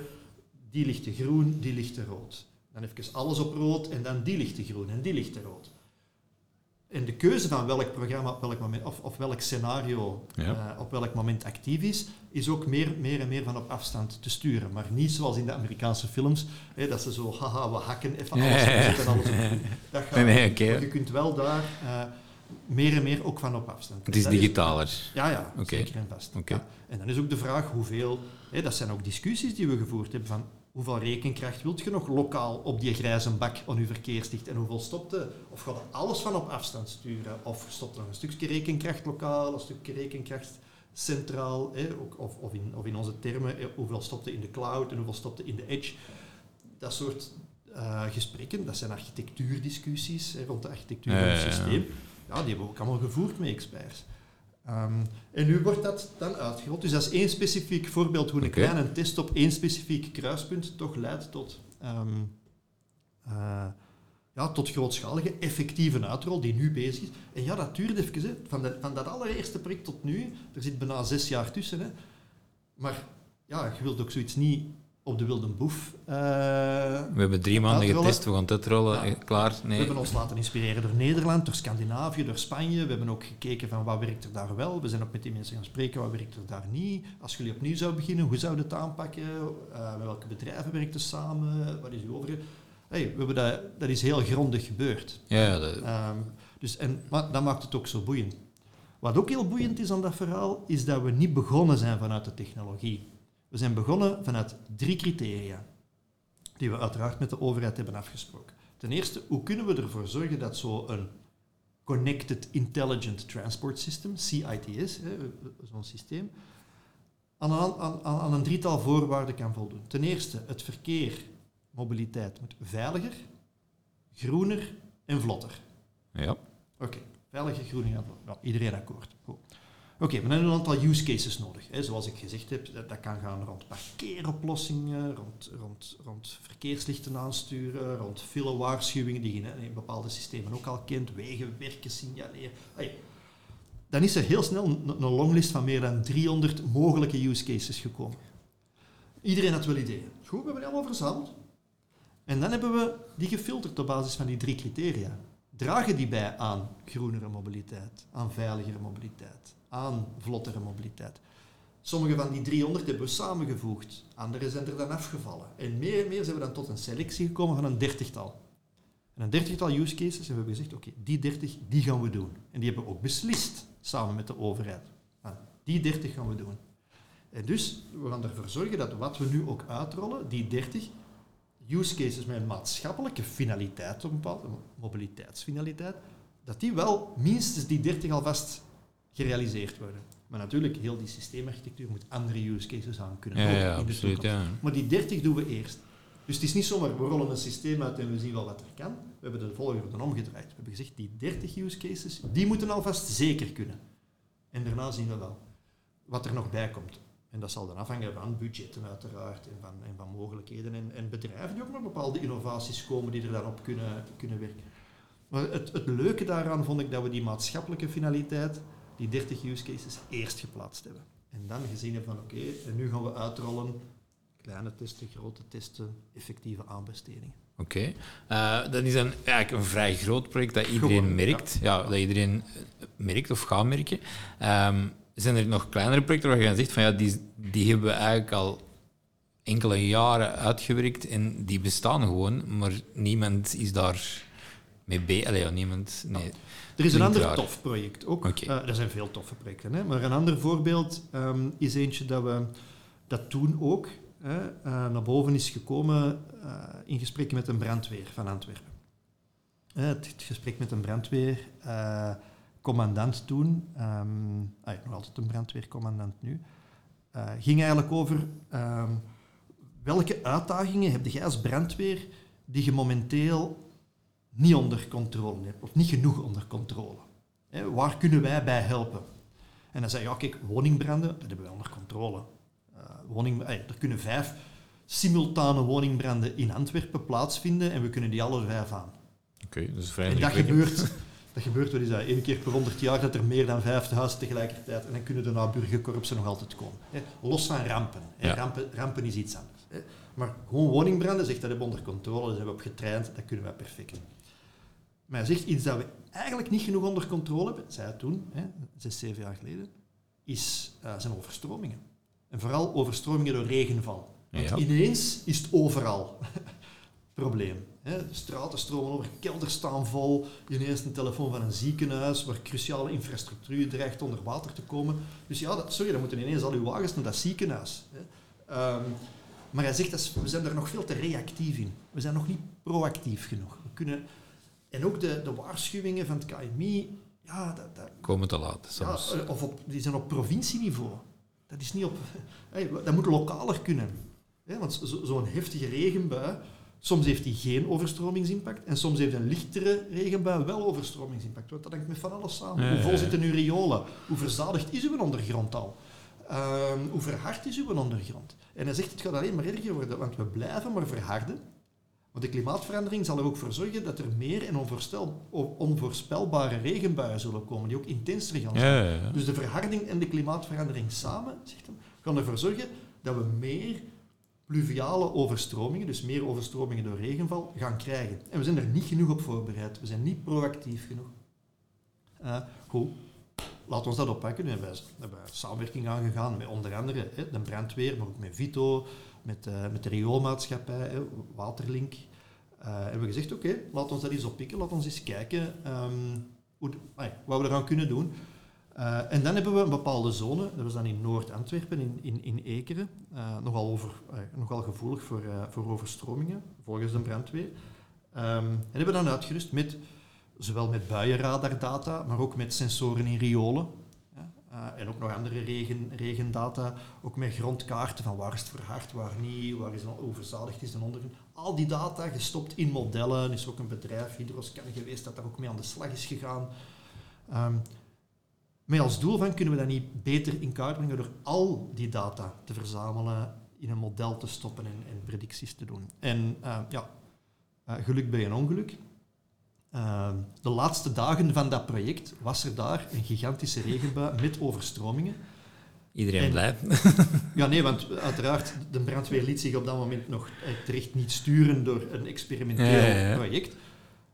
Speaker 2: die ligt te groen, die ligt te rood. Dan even alles op rood en dan die ligt te groen en die ligt te rood. En de keuze van welk programma op welk moment, of, of welk scenario
Speaker 6: Ja.
Speaker 2: eh, op welk moment actief is, is ook meer, meer en meer van op afstand te sturen. Maar niet zoals in de Amerikaanse films, hè, dat ze zo, haha, we hakken even alles,
Speaker 6: Ja,
Speaker 2: zetten alles op. Dat gaat
Speaker 6: Nee, nee.
Speaker 2: Maar je kunt wel daar eh, meer en meer ook van op afstand.
Speaker 6: Het is digitaler.
Speaker 2: ja, ja, zeker en vast. Ja. En dan is ook de vraag hoeveel... Hè, dat zijn ook discussies die we gevoerd hebben van hoeveel rekenkracht wilt je nog lokaal op die grijze bak aan je verkeerslicht en hoeveel stopte? Of gaat alles van op afstand sturen? Of stopt nog een stukje rekenkracht lokaal, een stukje rekenkracht centraal? Hè? Ook, of, of, in, of in onze termen, hoeveel stopte in de cloud en hoeveel stopte in de edge? Dat soort eh, gesprekken, dat zijn architectuurdiscussies hè, rond de architectuur van het
Speaker 6: ja, ja.
Speaker 2: die hebben we ook allemaal gevoerd met experts. Ehm, en nu wordt dat dan uitgerold. Dus dat is één specifiek voorbeeld hoe een kleine test op één specifiek kruispunt toch leidt tot, ehm, eh, ja, tot grootschalige, effectieve uitrol die nu bezig is. En ja, dat duurt even. Hè. Van, de, van dat allereerste project tot nu, er zit bijna zes jaar tussen. Hè. Maar ja, je wilt ook zoiets niet op de Wilde Boef. eh,
Speaker 6: We hebben drie maanden getest, we gaan het uitrollen.
Speaker 2: Ja.
Speaker 6: Eh, Klaar?
Speaker 2: We
Speaker 6: Nee.
Speaker 2: hebben ons laten inspireren door Nederland, door Scandinavië, door Spanje. We hebben ook gekeken van wat werkt er daar wel. We zijn ook met die mensen gaan spreken, wat werkt er daar niet. Als jullie opnieuw zouden beginnen, hoe zouden we het aanpakken? Eh, met welke bedrijven werkt er samen? Wat is uw overige... Hey, we hebben dat, dat is heel grondig gebeurd.
Speaker 6: Ja, dat-
Speaker 2: Ehm, dus, en, maar dat maakt het ook zo boeiend. Wat ook heel boeiend is aan dat verhaal, is dat we niet begonnen zijn vanuit de technologie. We zijn begonnen vanuit drie criteria, die we uiteraard met de overheid hebben afgesproken. Ten eerste, hoe kunnen we ervoor zorgen dat zo'n Connected Intelligent Transport System, CITS, zo'n systeem, aan een, aan, aan een drietal voorwaarden kan voldoen. Ten eerste, het verkeer, mobiliteit moet veiliger, groener en vlotter.
Speaker 6: ja.
Speaker 2: Oké, veilige groening en vlot. Nou, iedereen akkoord. Goed. Oké, we hebben een aantal use cases nodig. Hè. Zoals ik gezegd heb, dat, dat kan gaan rond parkeeroplossingen, rond, rond, rond verkeerslichten aansturen, rond file-waarschuwingen die je in, bepaalde systemen ook al kent, wegenwerken signaleren. Hey, dan is er heel snel een, een longlist van meer dan 300 mogelijke use cases gekomen. Iedereen had wel ideeën. Goed, we hebben die allemaal verzameld. En dan hebben we die gefilterd op basis van die drie criteria. Dragen die bij aan groenere mobiliteit, aan veiligere mobiliteit, aan vlottere mobiliteit? Sommige van die 300 hebben we samengevoegd, andere zijn er dan afgevallen. En meer en meer zijn we dan tot een selectie gekomen van een dertigtal. En een dertigtal use cases en we hebben gezegd, oké, die dertig, die gaan we doen. En die hebben we ook beslist, samen met de overheid. Die dertig gaan we doen. En dus, we gaan ervoor zorgen dat wat we nu ook uitrollen, die 30 use cases met een maatschappelijke finaliteit, een bepaalde mobiliteitsfinaliteit, dat die wel minstens die 30 alvast gerealiseerd worden. Maar natuurlijk, heel die systeemarchitectuur moet andere use cases aan kunnen.
Speaker 6: Ja, ja,
Speaker 2: in de
Speaker 6: absoluut.
Speaker 2: toekomst.
Speaker 6: Ja.
Speaker 2: Maar die 30 doen we eerst. Dus het is niet zomaar, we rollen een systeem uit en we zien wel wat er kan. We hebben de volgorde omgedraaid. We hebben gezegd, die 30 use cases, die moeten alvast zeker kunnen. En daarna zien we wel wat er nog bij komt. En dat zal dan afhangen van budgetten uiteraard en van, en van mogelijkheden en, en bedrijven die ook met bepaalde innovaties komen die er dan op kunnen, kunnen werken. Maar het, het leuke daaraan vond ik dat we die maatschappelijke finaliteit, die 30 use cases, eerst geplaatst hebben. En dan gezien hebben van oké, en nu gaan we uitrollen kleine testen, grote testen, effectieve aanbestedingen.
Speaker 6: Oké. Eh, dat is dan eigenlijk een vrij groot project dat iedereen
Speaker 2: Gewoon,
Speaker 6: merkt. Ja. dat iedereen eh, merkt of gaat merken. Ehm, zijn er nog kleinere projecten waar je dan zegt van ja, die, die hebben we eigenlijk al enkele jaren uitgewerkt en die bestaan gewoon, maar niemand is daar mee bezig. Allee, ja, niemand... Nee.
Speaker 2: Er is een ander
Speaker 6: raar.
Speaker 2: tof project ook.
Speaker 6: Oké.
Speaker 2: Eh, er zijn veel toffe projecten, hè? maar een ander voorbeeld ehm, is eentje dat we dat toen ook hè, eh, naar boven is gekomen eh, in gesprek met een brandweer van Antwerpen. Het, het gesprek met een brandweer, eh, commandant toen, ehm, ah ja, nog altijd een brandweercommandant nu, ging eigenlijk over ehm, welke uitdagingen heb jij als brandweer die je momenteel niet onder controle hebt, of niet genoeg onder controle. Waar kunnen wij bij helpen? En dan zei je, ja kijk, woningbranden, dat hebben wij onder controle. Eh, woning, eh, er kunnen vijf simultane woningbranden in Antwerpen plaatsvinden en we kunnen die alle vijf aan.
Speaker 6: Oké, dat is vrij
Speaker 2: En dat gebeurt, dat gebeurt, wat is dat, één keer per honderd jaar dat er meer dan vijf huizen tegelijkertijd, en dan kunnen de naburgerkorpsen nog altijd komen. Los van rampen.
Speaker 6: Ja.
Speaker 2: rampen. Rampen is iets anders. Maar gewoon woningbranden, zegt dat hebben we onder controle, daar zijn we op getraind, dat kunnen we perfect. Maar hij zegt iets dat we eigenlijk niet genoeg onder controle hebben, zei hij toen, hè, zes, zeven jaar geleden, is, eh, zijn overstromingen. En vooral overstromingen door regenval. Want
Speaker 6: Ja.
Speaker 2: ineens is het overal probleem. Hè. Straten stromen over, kelders staan vol, ineens een telefoon van een ziekenhuis waar cruciale infrastructuur dreigt onder water te komen. Dus ja, dat, sorry, dan moeten ineens al uw wagens naar dat ziekenhuis. Hè. Ehm, maar hij zegt, dat we zijn daar nog veel te reactief in. We zijn nog niet proactief genoeg. We kunnen, en ook de, de waarschuwingen van het KMI, ja, dat, dat,
Speaker 6: Komen te laat soms.
Speaker 2: eh, of op, die zijn op provincieniveau. Dat is niet op... Hey, dat moet lokaler kunnen. Hè, want zo- zo'n heftige regenbui, soms heeft die geen overstromingsimpact en soms heeft een lichtere regenbui wel overstromingsimpact. Want dat hangt met van alles samen. Hoe vol zitten uw riolen? Hoe verzadigd is uw ondergrond al? Ehm, hoe verhard is uw ondergrond? En hij zegt, het gaat alleen maar erger worden, want we blijven maar verharden. Want de klimaatverandering zal er ook voor zorgen dat er meer en onvoorspelbare regenbuien zullen komen, die ook intenser gaan zijn.
Speaker 6: Ja, ja, ja.
Speaker 2: Dus de verharding en de klimaatverandering samen, zegt hem, gaan ervoor zorgen dat we meer pluviale overstromingen, dus meer overstromingen door regenval, gaan krijgen. En we zijn er niet genoeg op voorbereid. We zijn niet proactief genoeg. Uh, goed, laten we dat oppakken. We hebben, we hebben samenwerking aangegaan met onder andere hè, de brandweer, maar ook met Vito, met, uh, met de rioolmaatschappij, Waterlink. Uh, hebben we gezegd, oké, laten we dat eens oppikken, laten we eens kijken um, hoe, ay, wat we eraan kunnen doen. Uh, en dan hebben we een bepaalde zone, dat was dan in Noord-Antwerpen, in, in, in Ekeren, nogal, over, nogal gevoelig voor, voor overstromingen, volgens de brandweer. Um, en hebben we dan uitgerust met, zowel met buienradardata, maar ook met sensoren in riolen. En ook nog andere regen, regendata, ook met grondkaarten van waar is het verhard, waar niet, waar is het overzadigd is en ondergrond. Al die data gestopt in modellen, is ook een bedrijf, Hydroscan geweest, dat daar ook mee aan de slag is gegaan. Um, met als doel van kunnen we dat niet beter in kaart brengen door al die data te verzamelen, in een model te stoppen en, en predicties te doen. En uh, ja, uh, geluk bij een ongeluk. Uh, de laatste dagen van dat project was er daar een gigantische regenbui met overstromingen.
Speaker 6: Iedereen en, blij?
Speaker 2: ja, nee, want uiteraard, de brandweer liet zich op dat moment nog terecht niet sturen door een experimenteel ja, ja, ja. project.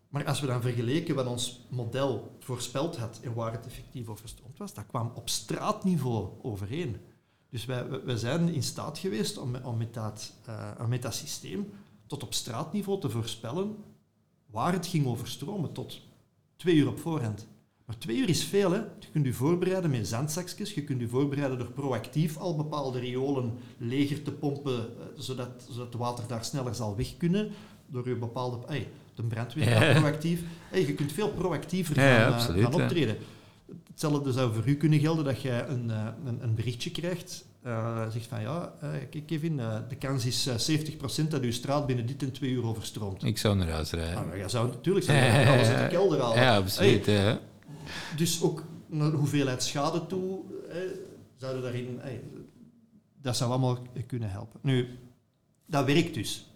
Speaker 2: Maar als we dan vergeleken wat ons model voorspeld had en waar het effectief overstroomd was, dat kwam op straatniveau overeen. Dus wij, wij zijn in staat geweest om, om, met dat, uh, met dat systeem tot op straatniveau te voorspellen waar het ging overstromen, tot twee uur op voorhand. Maar twee uur is veel, hè. Je kunt je voorbereiden met zandzakjes, je kunt je voorbereiden door proactief al bepaalde riolen leger te pompen, uh, zodat, zodat het water daar sneller zal weg kunnen, door je bepaalde... Hey, de brandweer ja. proactief. Hey, je kunt veel proactiever gaan, ja, absoluut, gaan optreden. Hetzelfde zou voor u kunnen gelden dat jij een, een, een berichtje krijgt. Uh, zegt van ja, uh, kijk Kevin, uh, de kans is 70% dat uw straat binnen dit en twee uur overstroomt.
Speaker 6: Ik zou naar huis rijden.
Speaker 2: Ah, ja, zou natuurlijk zijn. alles in de kelder halen.
Speaker 6: Ja, absoluut. Hey,
Speaker 2: dus ook naar de hoeveelheid schade toe zouden daarin. dat zou allemaal kunnen helpen. Nu, dat werkt dus.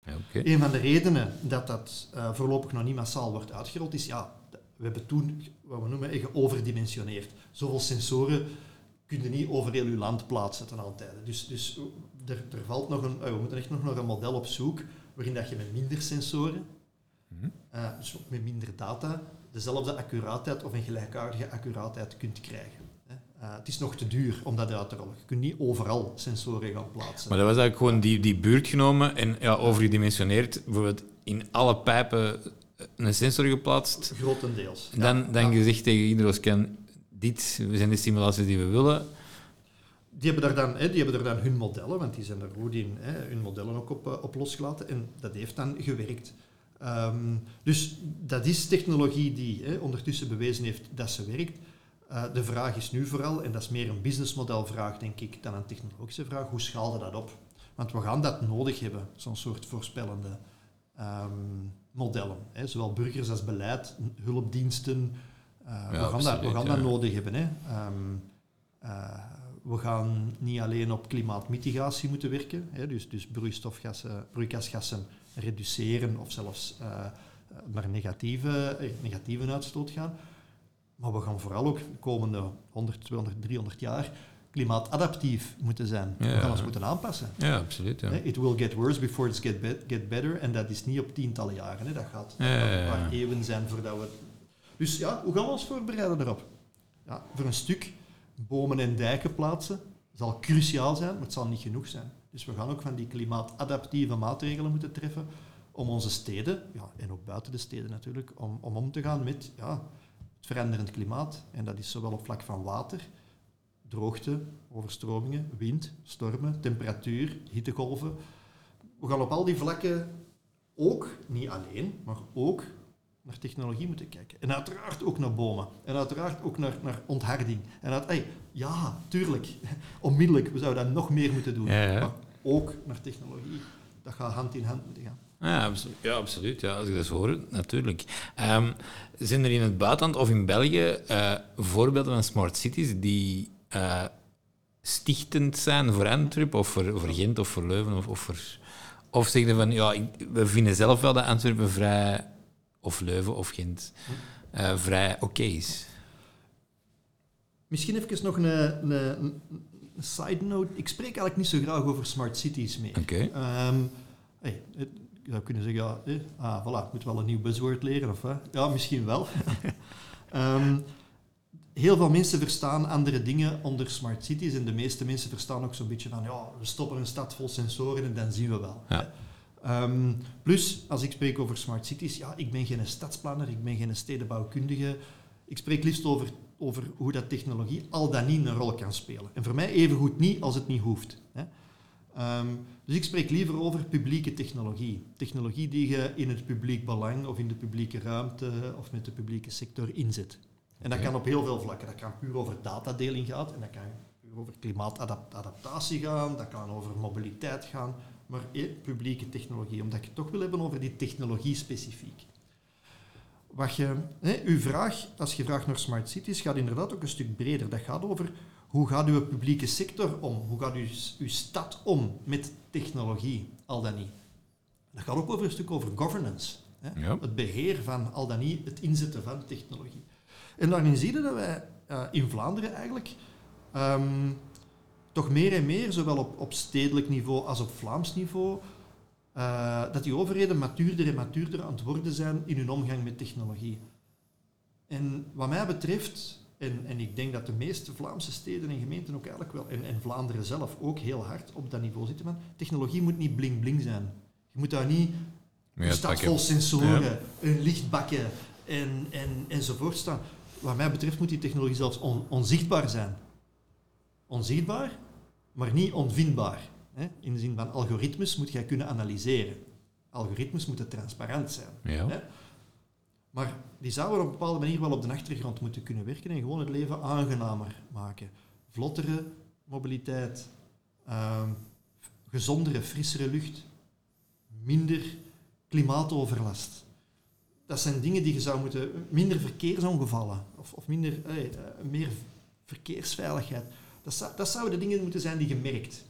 Speaker 6: Okay.
Speaker 2: Een van de redenen dat dat voorlopig nog niet massaal wordt uitgerold is, ja, we hebben toen wat we noemen overdimensioneerd. Zoveel sensoren kun je niet over heel uw land plaatsen ten alle tijde. Dus, dus er, er valt nog een, uh, we moeten echt nog naar een model op zoek waarin dat je met minder sensoren, mm-hmm. uh, dus ook met minder data, dezelfde accuraatheid of een gelijkaardige accuraatheid kunt krijgen. Uh, het is nog te duur om dat uit te rollen. Je kunt niet overal sensoren gaan plaatsen.
Speaker 6: Maar dat was eigenlijk gewoon die, die buurt genomen en ja, overgedimensioneerd. Bijvoorbeeld in alle pijpen een sensor geplaatst.
Speaker 2: Grotendeels.
Speaker 6: Dan, dan ja. gezegd tegen Hydroscan, dit zijn de simulaties die we willen.
Speaker 2: Die hebben, daar dan, hè, die hebben daar dan hun modellen, want die zijn er goed in, hè, hun modellen ook op, uh, op losgelaten. En dat heeft dan gewerkt. Um, dus dat is technologie die hè, ondertussen bewezen heeft dat ze werkt. Uh, de vraag is nu vooral, en dat is meer een businessmodelvraag denk ik dan een technologische vraag, hoe schaalde dat op? Want we gaan dat nodig hebben, zo'n soort voorspellende um, modellen. Hè? Zowel burgers als beleid, hulpdiensten. Uh, ja, we gaan, absoluut, dat, we gaan ja. dat nodig hebben. Hè? Um, uh, we gaan niet alleen op klimaatmitigatie moeten werken, hè? dus, dus broeistofgassen, broeikasgassen reduceren of zelfs naar negatieve, negatieve uitstoot gaan. Maar we gaan vooral ook de komende 100, 200, 300 jaar klimaatadaptief moeten zijn. Ja, we gaan ons moeten aanpassen.
Speaker 6: Ja, absoluut. Ja.
Speaker 2: It will get worse before it get, be get better. En dat is niet op tientallen jaren. Hè. Dat gaat een paar eeuwen zijn voordat we... Dus ja, hoe gaan we ons voorbereiden erop? Ja, voor een stuk bomen en dijken plaatsen zal cruciaal zijn, maar het zal niet genoeg zijn. Dus we gaan ook van die klimaatadaptieve maatregelen moeten treffen om onze steden, ja, en ook buiten de steden natuurlijk, om om, om te gaan met... Ja, veranderend klimaat. En dat is zowel op vlak van water, droogte, overstromingen, wind, stormen, temperatuur, hittegolven. We gaan op al die vlakken ook, niet alleen, maar ook naar technologie moeten kijken. En uiteraard ook naar bomen. En uiteraard ook naar, naar ontharding. En uit, hey, ja, tuurlijk, onmiddellijk, we zouden dat nog meer moeten doen.
Speaker 6: Ja, ja.
Speaker 2: Maar ook naar technologie. Dat gaat hand in hand moeten gaan.
Speaker 6: Ja, absoluut. Ja, absoluut. Ja, als ik dat hoor, natuurlijk. Um, zijn er in het buitenland of in België uh, voorbeelden van smart cities die uh, stichtend zijn voor Antwerpen of voor, voor Gent of voor Leuven? Of, of, voor, of zeggen van, ja, we vinden zelf wel dat Antwerpen vrij, of Leuven of Gent, uh, vrij oké okay is?
Speaker 2: Misschien even nog een, een, een side note. Ik spreek eigenlijk niet zo graag over smart cities meer.
Speaker 6: Oké.
Speaker 2: Ehm, hey, je zou kunnen zeggen, ja, eh, ah, voilà, ik moet wel een nieuw buzzword leren, of wat? Ja, misschien wel. Ehm, heel veel mensen verstaan andere dingen onder smart cities en de meeste mensen verstaan ook zo'n beetje van, ja, we stoppen een stad vol sensoren en dan zien we wel.
Speaker 6: Ja.
Speaker 2: Ehm, plus, als ik spreek over smart cities, ja, ik ben geen stadsplanner, ik ben geen stedenbouwkundige. Ik spreek liefst over, over hoe dat technologie al dan niet een rol kan spelen. En voor mij evengoed niet als het niet hoeft. Hè. Ehm, dus ik spreek liever over publieke technologie. Technologie die je in het publiek belang of in de publieke ruimte of met de publieke sector inzet. En dat kan op heel veel vlakken. Dat kan puur over datadeling gaan en dat kan puur over klimaatadaptatie gaan, dat kan over mobiliteit gaan, maar eh, publieke technologie, omdat ik het toch wil hebben over die technologie specifiek. Wat je, hè, uw vraag, als je vraagt naar smart cities, gaat inderdaad ook een stuk breder. Dat gaat over hoe gaat uw publieke sector om? Hoe gaat uw, uw stad om met technologie, al dan niet? Dat gaat ook over een stuk over governance. Hè?
Speaker 6: Ja.
Speaker 2: Het beheer van al dan niet het inzetten van technologie. En daarin zie je dat wij eh, in Vlaanderen eigenlijk ehm, toch meer en meer, zowel op, op stedelijk niveau als op Vlaams niveau, eh, dat die overheden matuurder en matuurder aan het worden zijn in hun omgang met technologie. En wat mij betreft, en, en ik denk dat de meeste Vlaamse steden en gemeenten ook eigenlijk wel, en, en Vlaanderen zelf ook heel hard op dat niveau zitten, van technologie moet niet bling-bling zijn. Je moet daar niet een stad vol sensoren, een lichtbakken en, en, enzovoort staan. Wat mij betreft moet die technologie zelfs on- onzichtbaar zijn. Onzichtbaar, maar niet onvindbaar. Hè? In de zin van algoritmes moet jij kunnen analyseren. Algoritmes moeten transparant zijn.
Speaker 6: Ja.
Speaker 2: Hè? Maar die zouden op een bepaalde manier wel op de achtergrond moeten kunnen werken en gewoon het leven aangenamer maken. Vlottere mobiliteit, ehm, gezondere, frissere lucht, minder klimaatoverlast. Dat zijn dingen die je zou moeten... Minder verkeersongevallen of, of minder, eh, eh, meer verkeersveiligheid. Dat, zou, dat zouden dingen moeten zijn die je merkt.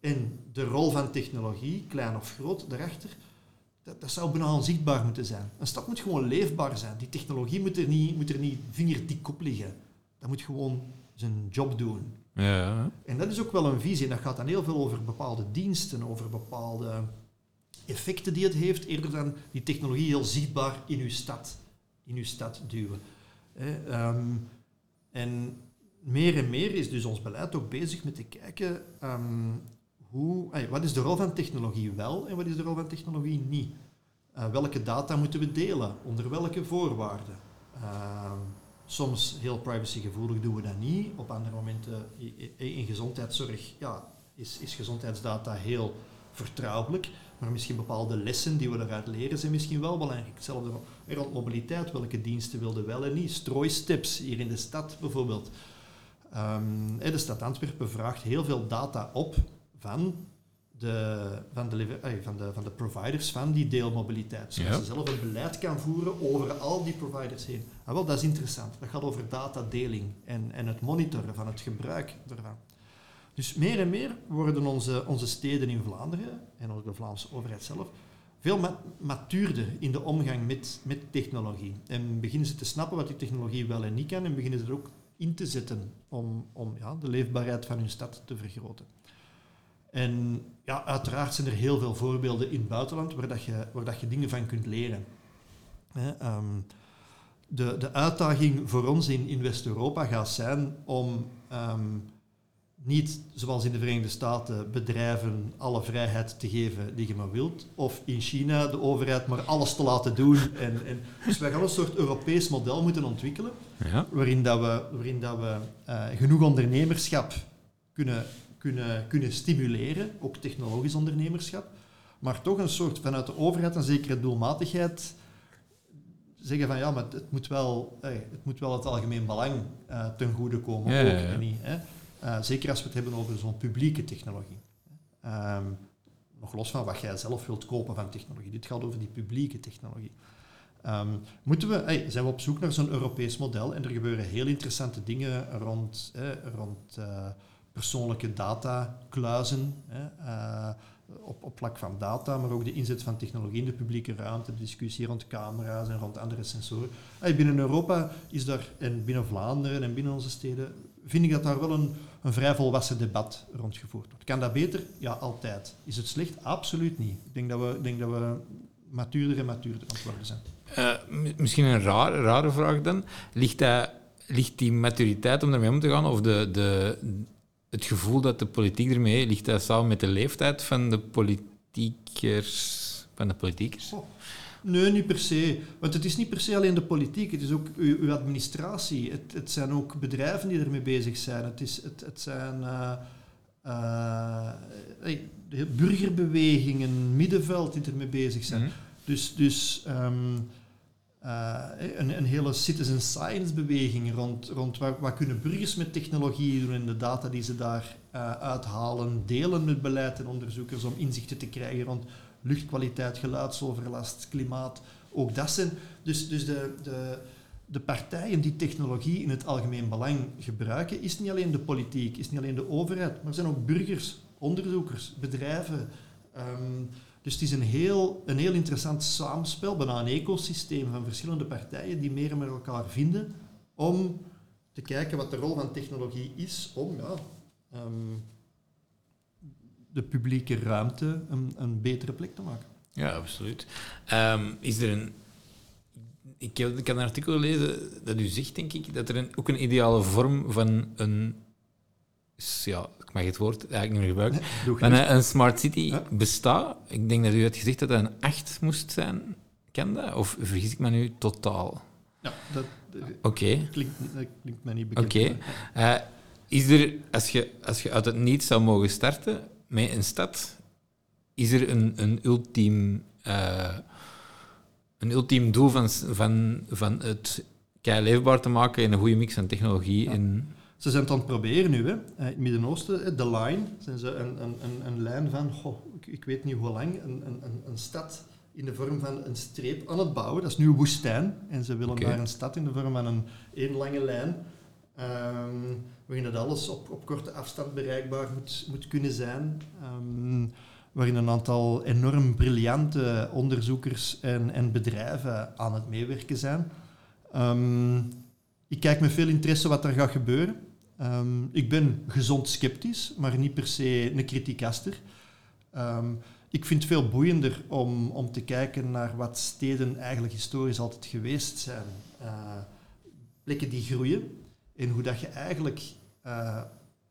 Speaker 2: En de rol van technologie, klein of groot, daarachter, dat, dat zou bijna onzichtbaar moeten zijn. Een stad moet gewoon leefbaar zijn. Die technologie moet er niet, moet er niet vingerdik op liggen. Dat moet gewoon zijn job doen.
Speaker 6: Ja.
Speaker 2: En dat is ook wel een visie. En dat gaat dan heel veel over bepaalde diensten, over bepaalde effecten die het heeft, eerder dan die technologie heel zichtbaar in uw stad, in uw stad duwen. Ehm, en meer en meer is dus ons beleid ook bezig met te kijken ehm, hoe, wat is de rol van technologie wel en wat is de rol van technologie niet. Eh, welke data moeten we delen? Onder welke voorwaarden? Ehm, soms heel privacygevoelig doen we dat niet. Op andere momenten in gezondheidszorg ja, is, is gezondheidsdata heel vertrouwelijk. Maar misschien bepaalde lessen die we eruit leren zijn misschien wel belangrijk. Hetzelfde rond mobiliteit. Welke diensten wilden wel en niet? Strooisteps hier in de stad bijvoorbeeld. Ehm, de stad Antwerpen vraagt heel veel data op van de, van de, eh, van de, van de providers van die deelmobiliteit. Zodat
Speaker 6: Ja.
Speaker 2: ze zelf een beleid kan voeren over al die providers heen. Ah, wel, dat is interessant. Dat gaat over datadeling en, en het monitoren van het gebruik ervan. Dus meer en meer worden onze, onze steden in Vlaanderen en ook de Vlaamse overheid zelf veel ma- matuurder in de omgang met, met technologie. En beginnen ze te snappen wat die technologie wel en niet kan en beginnen ze er ook in te zetten om, om ja, de leefbaarheid van hun stad te vergroten. En ja, uiteraard zijn er heel veel voorbeelden in het buitenland waar, dat je, waar dat je dingen van kunt leren. Ehm, de, de uitdaging voor ons in, in West-Europa gaat zijn om ehm, niet, zoals in de Verenigde Staten, bedrijven alle vrijheid te geven die je maar wilt, of in China de overheid maar alles te laten doen. En, en, dus wij gaan een soort Europees model moeten ontwikkelen,
Speaker 6: Ja.
Speaker 2: waarin, dat we, waarin dat we eh, genoeg ondernemerschap kunnen, kunnen, kunnen stimuleren, ook technologisch ondernemerschap, maar toch een soort vanuit de overheid een zekere doelmatigheid zeggen van ja, maar het moet wel, eh, het, moet wel het algemeen belang eh, ten goede komen.
Speaker 6: Ja,
Speaker 2: ook,
Speaker 6: ja.
Speaker 2: en niet, hè. Eh, zeker als we het hebben over zo'n publieke technologie. Ehm, nog los van wat jij zelf wilt kopen van technologie. Dit gaat over die publieke technologie. Ehm, moeten we, zijn we op zoek naar zo'n Europees model en er gebeuren heel interessante dingen rond, rond eh, persoonlijke datakluizen, hè, eh, op, op vlak van data, maar ook de inzet van technologie in de publieke ruimte, de discussie rond camera's en rond andere sensoren. Binnen Europa is daar, en binnen Vlaanderen en binnen onze steden, vind ik dat daar wel een, een vrij volwassen debat rondgevoerd wordt. Kan dat beter? Ja, altijd. Is het slecht? Absoluut niet. Ik denk dat we, denk dat we matuurder en matuurder aan het worden zijn.
Speaker 6: Eh, misschien een raar, rare vraag dan. Ligt, dat, ligt die maturiteit om ermee om te gaan, of de, de, het gevoel dat de politiek ermee heeft, ligt dat samen met de leeftijd van de politiekers? Van de politiekers?
Speaker 2: Nee, niet per se. Want het is niet per se alleen de politiek, het is ook uw, uw administratie. Het, het zijn ook bedrijven die ermee bezig zijn. Het, is, het, het zijn hey, de burgerbewegingen, middenveld die ermee bezig zijn.
Speaker 6: Mhm.
Speaker 2: Dus, dus ehm, eh, een, een hele citizen science beweging rond, rond wat, wat kunnen burgers met technologie doen en de data die ze daar uithalen, delen met beleid en onderzoekers om inzichten te krijgen rond luchtkwaliteit, geluidsoverlast, klimaat. Ook dat zijn. Dus, dus de, de, de partijen die technologie in het algemeen belang gebruiken, is niet alleen de politiek, is niet alleen de overheid, maar zijn ook burgers, onderzoekers, bedrijven. Ehm, dus het is een heel, een heel interessant samenspel, bijna een ecosysteem van verschillende partijen die meer met elkaar vinden om te kijken wat de rol van technologie is om ja, ehm, de publieke ruimte een, een betere plek te maken.
Speaker 6: Ja, absoluut. Ehm, is er een... Ik heb, ik een artikel gelezen dat u zegt, denk ik, dat er een, ook een ideale vorm van een... Ja, ik mag het woord eigenlijk niet meer gebruiken. Van een, een smart city bestaat. Ik denk dat u had gezegd dat dat een 8 moest zijn. Kan dat? Of vergis ik me nu totaal?
Speaker 2: Ja, dat,
Speaker 6: Oké.
Speaker 2: klinkt, dat klinkt mij niet bekend.
Speaker 6: Oké. Eh, is er, als je, als je uit het niets zou mogen starten met een stad, is er een, een, ultiem, eh, een ultiem doel van, van, van het kei leefbaar te maken en een goede mix van technologie?
Speaker 2: Ja.
Speaker 6: En,
Speaker 2: Ze zijn het aan het proberen nu, hè. Eh, in het Midden-Oosten, de line, zijn ze een, een, een, een lijn van, goh, ik, ik weet niet hoe lang, een, een, een, stad in de vorm van een streep aan het bouwen. Dat is nu een woestijn. En ze willen daar een stad in de vorm van een één lange lijn, ehm, waarin dat alles op, op korte afstand bereikbaar moet, moet kunnen zijn. Ehm, waarin een aantal enorm briljante onderzoekers en, en bedrijven aan het meewerken zijn. Ehm, ik kijk met veel interesse wat er gaat gebeuren. Ehm, ik ben gezond sceptisch, maar niet per se een kritiekaster. Ehm, ik vind het veel boeiender om, om te kijken naar wat steden eigenlijk historisch altijd geweest zijn. Eh, plekken die groeien en hoe dat je eigenlijk eh,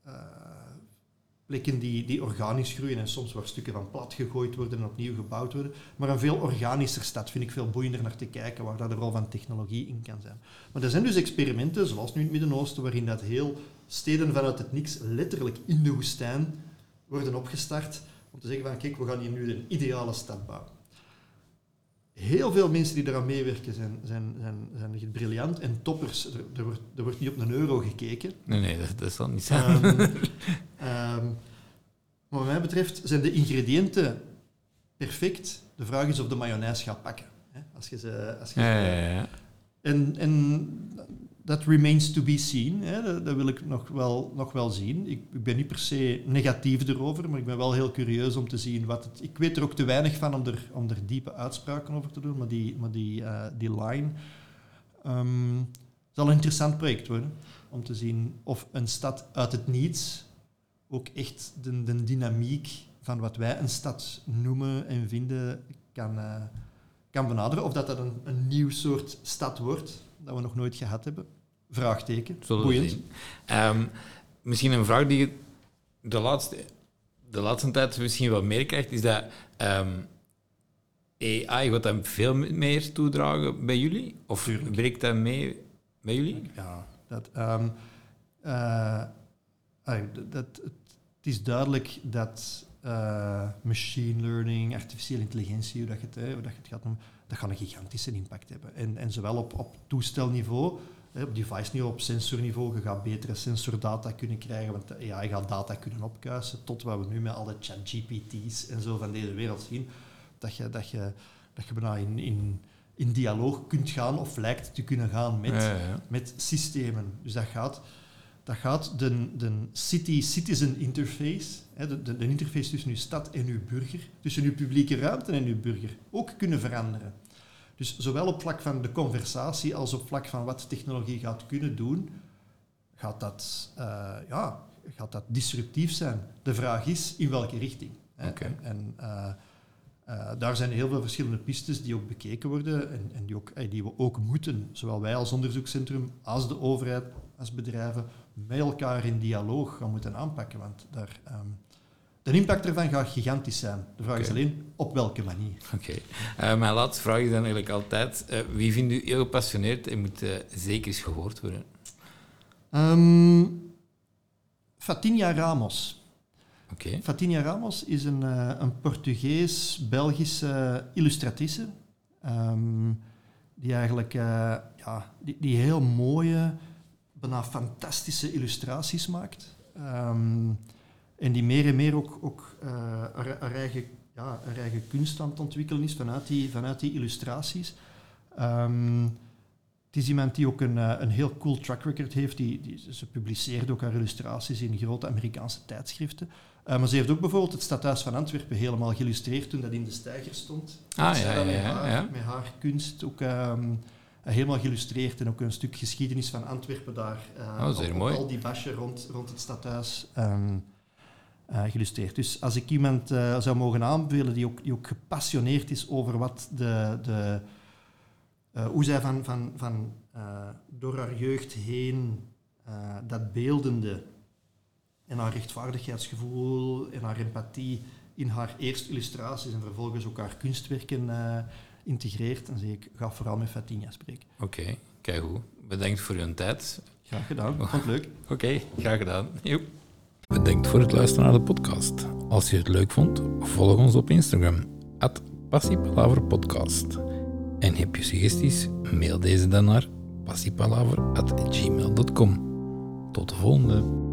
Speaker 2: eh, plekken die, die organisch groeien en soms waar stukken van plat gegooid worden en opnieuw gebouwd worden. Maar een veel organischer stad vind ik veel boeiender naar te kijken, waar dat de rol van technologie in kan zijn. Maar er zijn dus experimenten, zoals nu in het Midden-Oosten, waarin dat heel steden vanuit het niks, letterlijk in de woestijn, worden opgestart om te zeggen van kijk, we gaan hier nu een ideale stad bouwen. Heel veel mensen die eraan meewerken zijn, zijn, zijn, zijn echt briljant en toppers. Er, er, wordt, er wordt niet op een euro gekeken.
Speaker 6: nee, nee, dat, dat zal niet zijn.
Speaker 2: Ehm, ehm, maar wat mij betreft zijn de ingrediënten perfect. De vraag is of de mayonaise gaat pakken. Hè? Als je ze, als je
Speaker 6: ja, ja, ja.
Speaker 2: En, en dat remains to be seen. Hè? Dat, wil ik nog wel, nog wel zien. Ik, ben niet per se negatief erover, maar ik ben wel heel curieus om te zien wat het... Ik weet er ook te weinig van om er, om er diepe uitspraken over te doen, maar die, maar die, eh, die line ehm, zal een interessant project worden. Om te zien of een stad uit het niets ook echt de, de dynamiek van wat wij een stad noemen en vinden kan, eh, kan benaderen. Of dat dat een, een nieuw soort stad wordt, dat we nog nooit gehad hebben. Vraagteken. Boeiend.
Speaker 6: Ehm, misschien een vraag die je de laatste, de laatste tijd misschien wat meer krijgt, is dat ehm, AI gaat dat veel meer toedragen bij jullie? Of
Speaker 2: Tuurlijk.
Speaker 6: breekt dat mee bij jullie?
Speaker 2: Ja, dat, ehm, eh, dat, dat- het, is duidelijk dat eh, machine learning, artificiële intelligentie, hoe dat je het, hoe dat je het gaat noemen, dat gaat een gigantische impact hebben. En, en zowel op, op toestelniveau, op device-niveau, op sensorniveau, je gaat betere sensordata kunnen krijgen, want de AI gaat data kunnen opkuisen, tot wat we nu met alle chat-GPT's en zo van deze wereld zien, dat je, dat je, dat je bijna in, in, in dialoog kunt gaan, of lijkt te kunnen gaan met,
Speaker 6: Ja, ja.
Speaker 2: met systemen. Dus dat gaat, dat gaat de, de city-citizen interface, de, de, de interface tussen uw stad en uw burger, tussen uw publieke ruimte en uw burger, ook kunnen veranderen. Dus zowel op vlak van de conversatie als op vlak van wat technologie gaat kunnen doen, gaat dat, eh, ja, gaat dat disruptief zijn? De vraag is in welke richting. Hè? En, en, eh, eh, daar zijn heel veel verschillende pistes die ook bekeken worden en, en die, ook, eh, die we ook moeten, zowel wij als onderzoekscentrum, als de overheid, als bedrijven, met elkaar in dialoog gaan moeten aanpakken. Want daar, ehm, de impact ervan gaat gigantisch zijn. De vraag is alleen op welke manier.
Speaker 6: Oké. Eh, mijn laatste vraag is dan eigenlijk altijd: eh, wie vindt u heel gepassioneerd en moet eh, zeker eens gehoord worden?
Speaker 2: Ehm Fatinia Ramos.
Speaker 6: Oké.
Speaker 2: Fatinia Ramos is een, een Portugees-Belgische illustratrice. ehm, die eigenlijk ja, die, die heel mooie, bijna fantastische illustraties maakt. Ehm, en die meer en meer ook, ook eh, haar, haar eigen, ja, haar eigen kunst aan het ontwikkelen is vanuit die, vanuit die illustraties. Ehm, het is iemand die ook een, eh, een heel cool track record heeft. Die, die, ze publiceert ook haar illustraties in grote Amerikaanse tijdschriften. Uh, maar ze heeft ook bijvoorbeeld het stadhuis van Antwerpen helemaal geïllustreerd toen dat in de steiger stond.
Speaker 6: Ah,
Speaker 2: Dat
Speaker 6: ja,
Speaker 2: dat
Speaker 6: ja,
Speaker 2: met,
Speaker 6: ja,
Speaker 2: haar,
Speaker 6: ja.
Speaker 2: met haar kunst ook ehm, helemaal geïllustreerd en ook een stuk geschiedenis van Antwerpen daar. eh,
Speaker 6: Oh,
Speaker 2: op
Speaker 6: mooi.
Speaker 2: al die basje rond, rond het stadhuis ehm, geïllustreerd. Dus als ik iemand eh, zou mogen aanbevelen die ook, die ook gepassioneerd is over wat de, de, eh, hoe zij van, van, van, door haar jeugd heen dat beeldende en haar rechtvaardigheidsgevoel en haar empathie in haar eerste illustraties en vervolgens ook haar kunstwerken integreert, dan zeg ik, ga vooral met Fatinha spreken.
Speaker 6: Oké, kijk hoe. Bedankt voor uw tijd.
Speaker 2: Graag gedaan, vond leuk.
Speaker 6: Oké, graag gedaan. Joep. Bedankt voor het luisteren naar de podcast. Als je het leuk vond, volg ons op Instagram, at. En heb je suggesties, mail deze dan naar passiepalaver.gmail.com. Tot de volgende.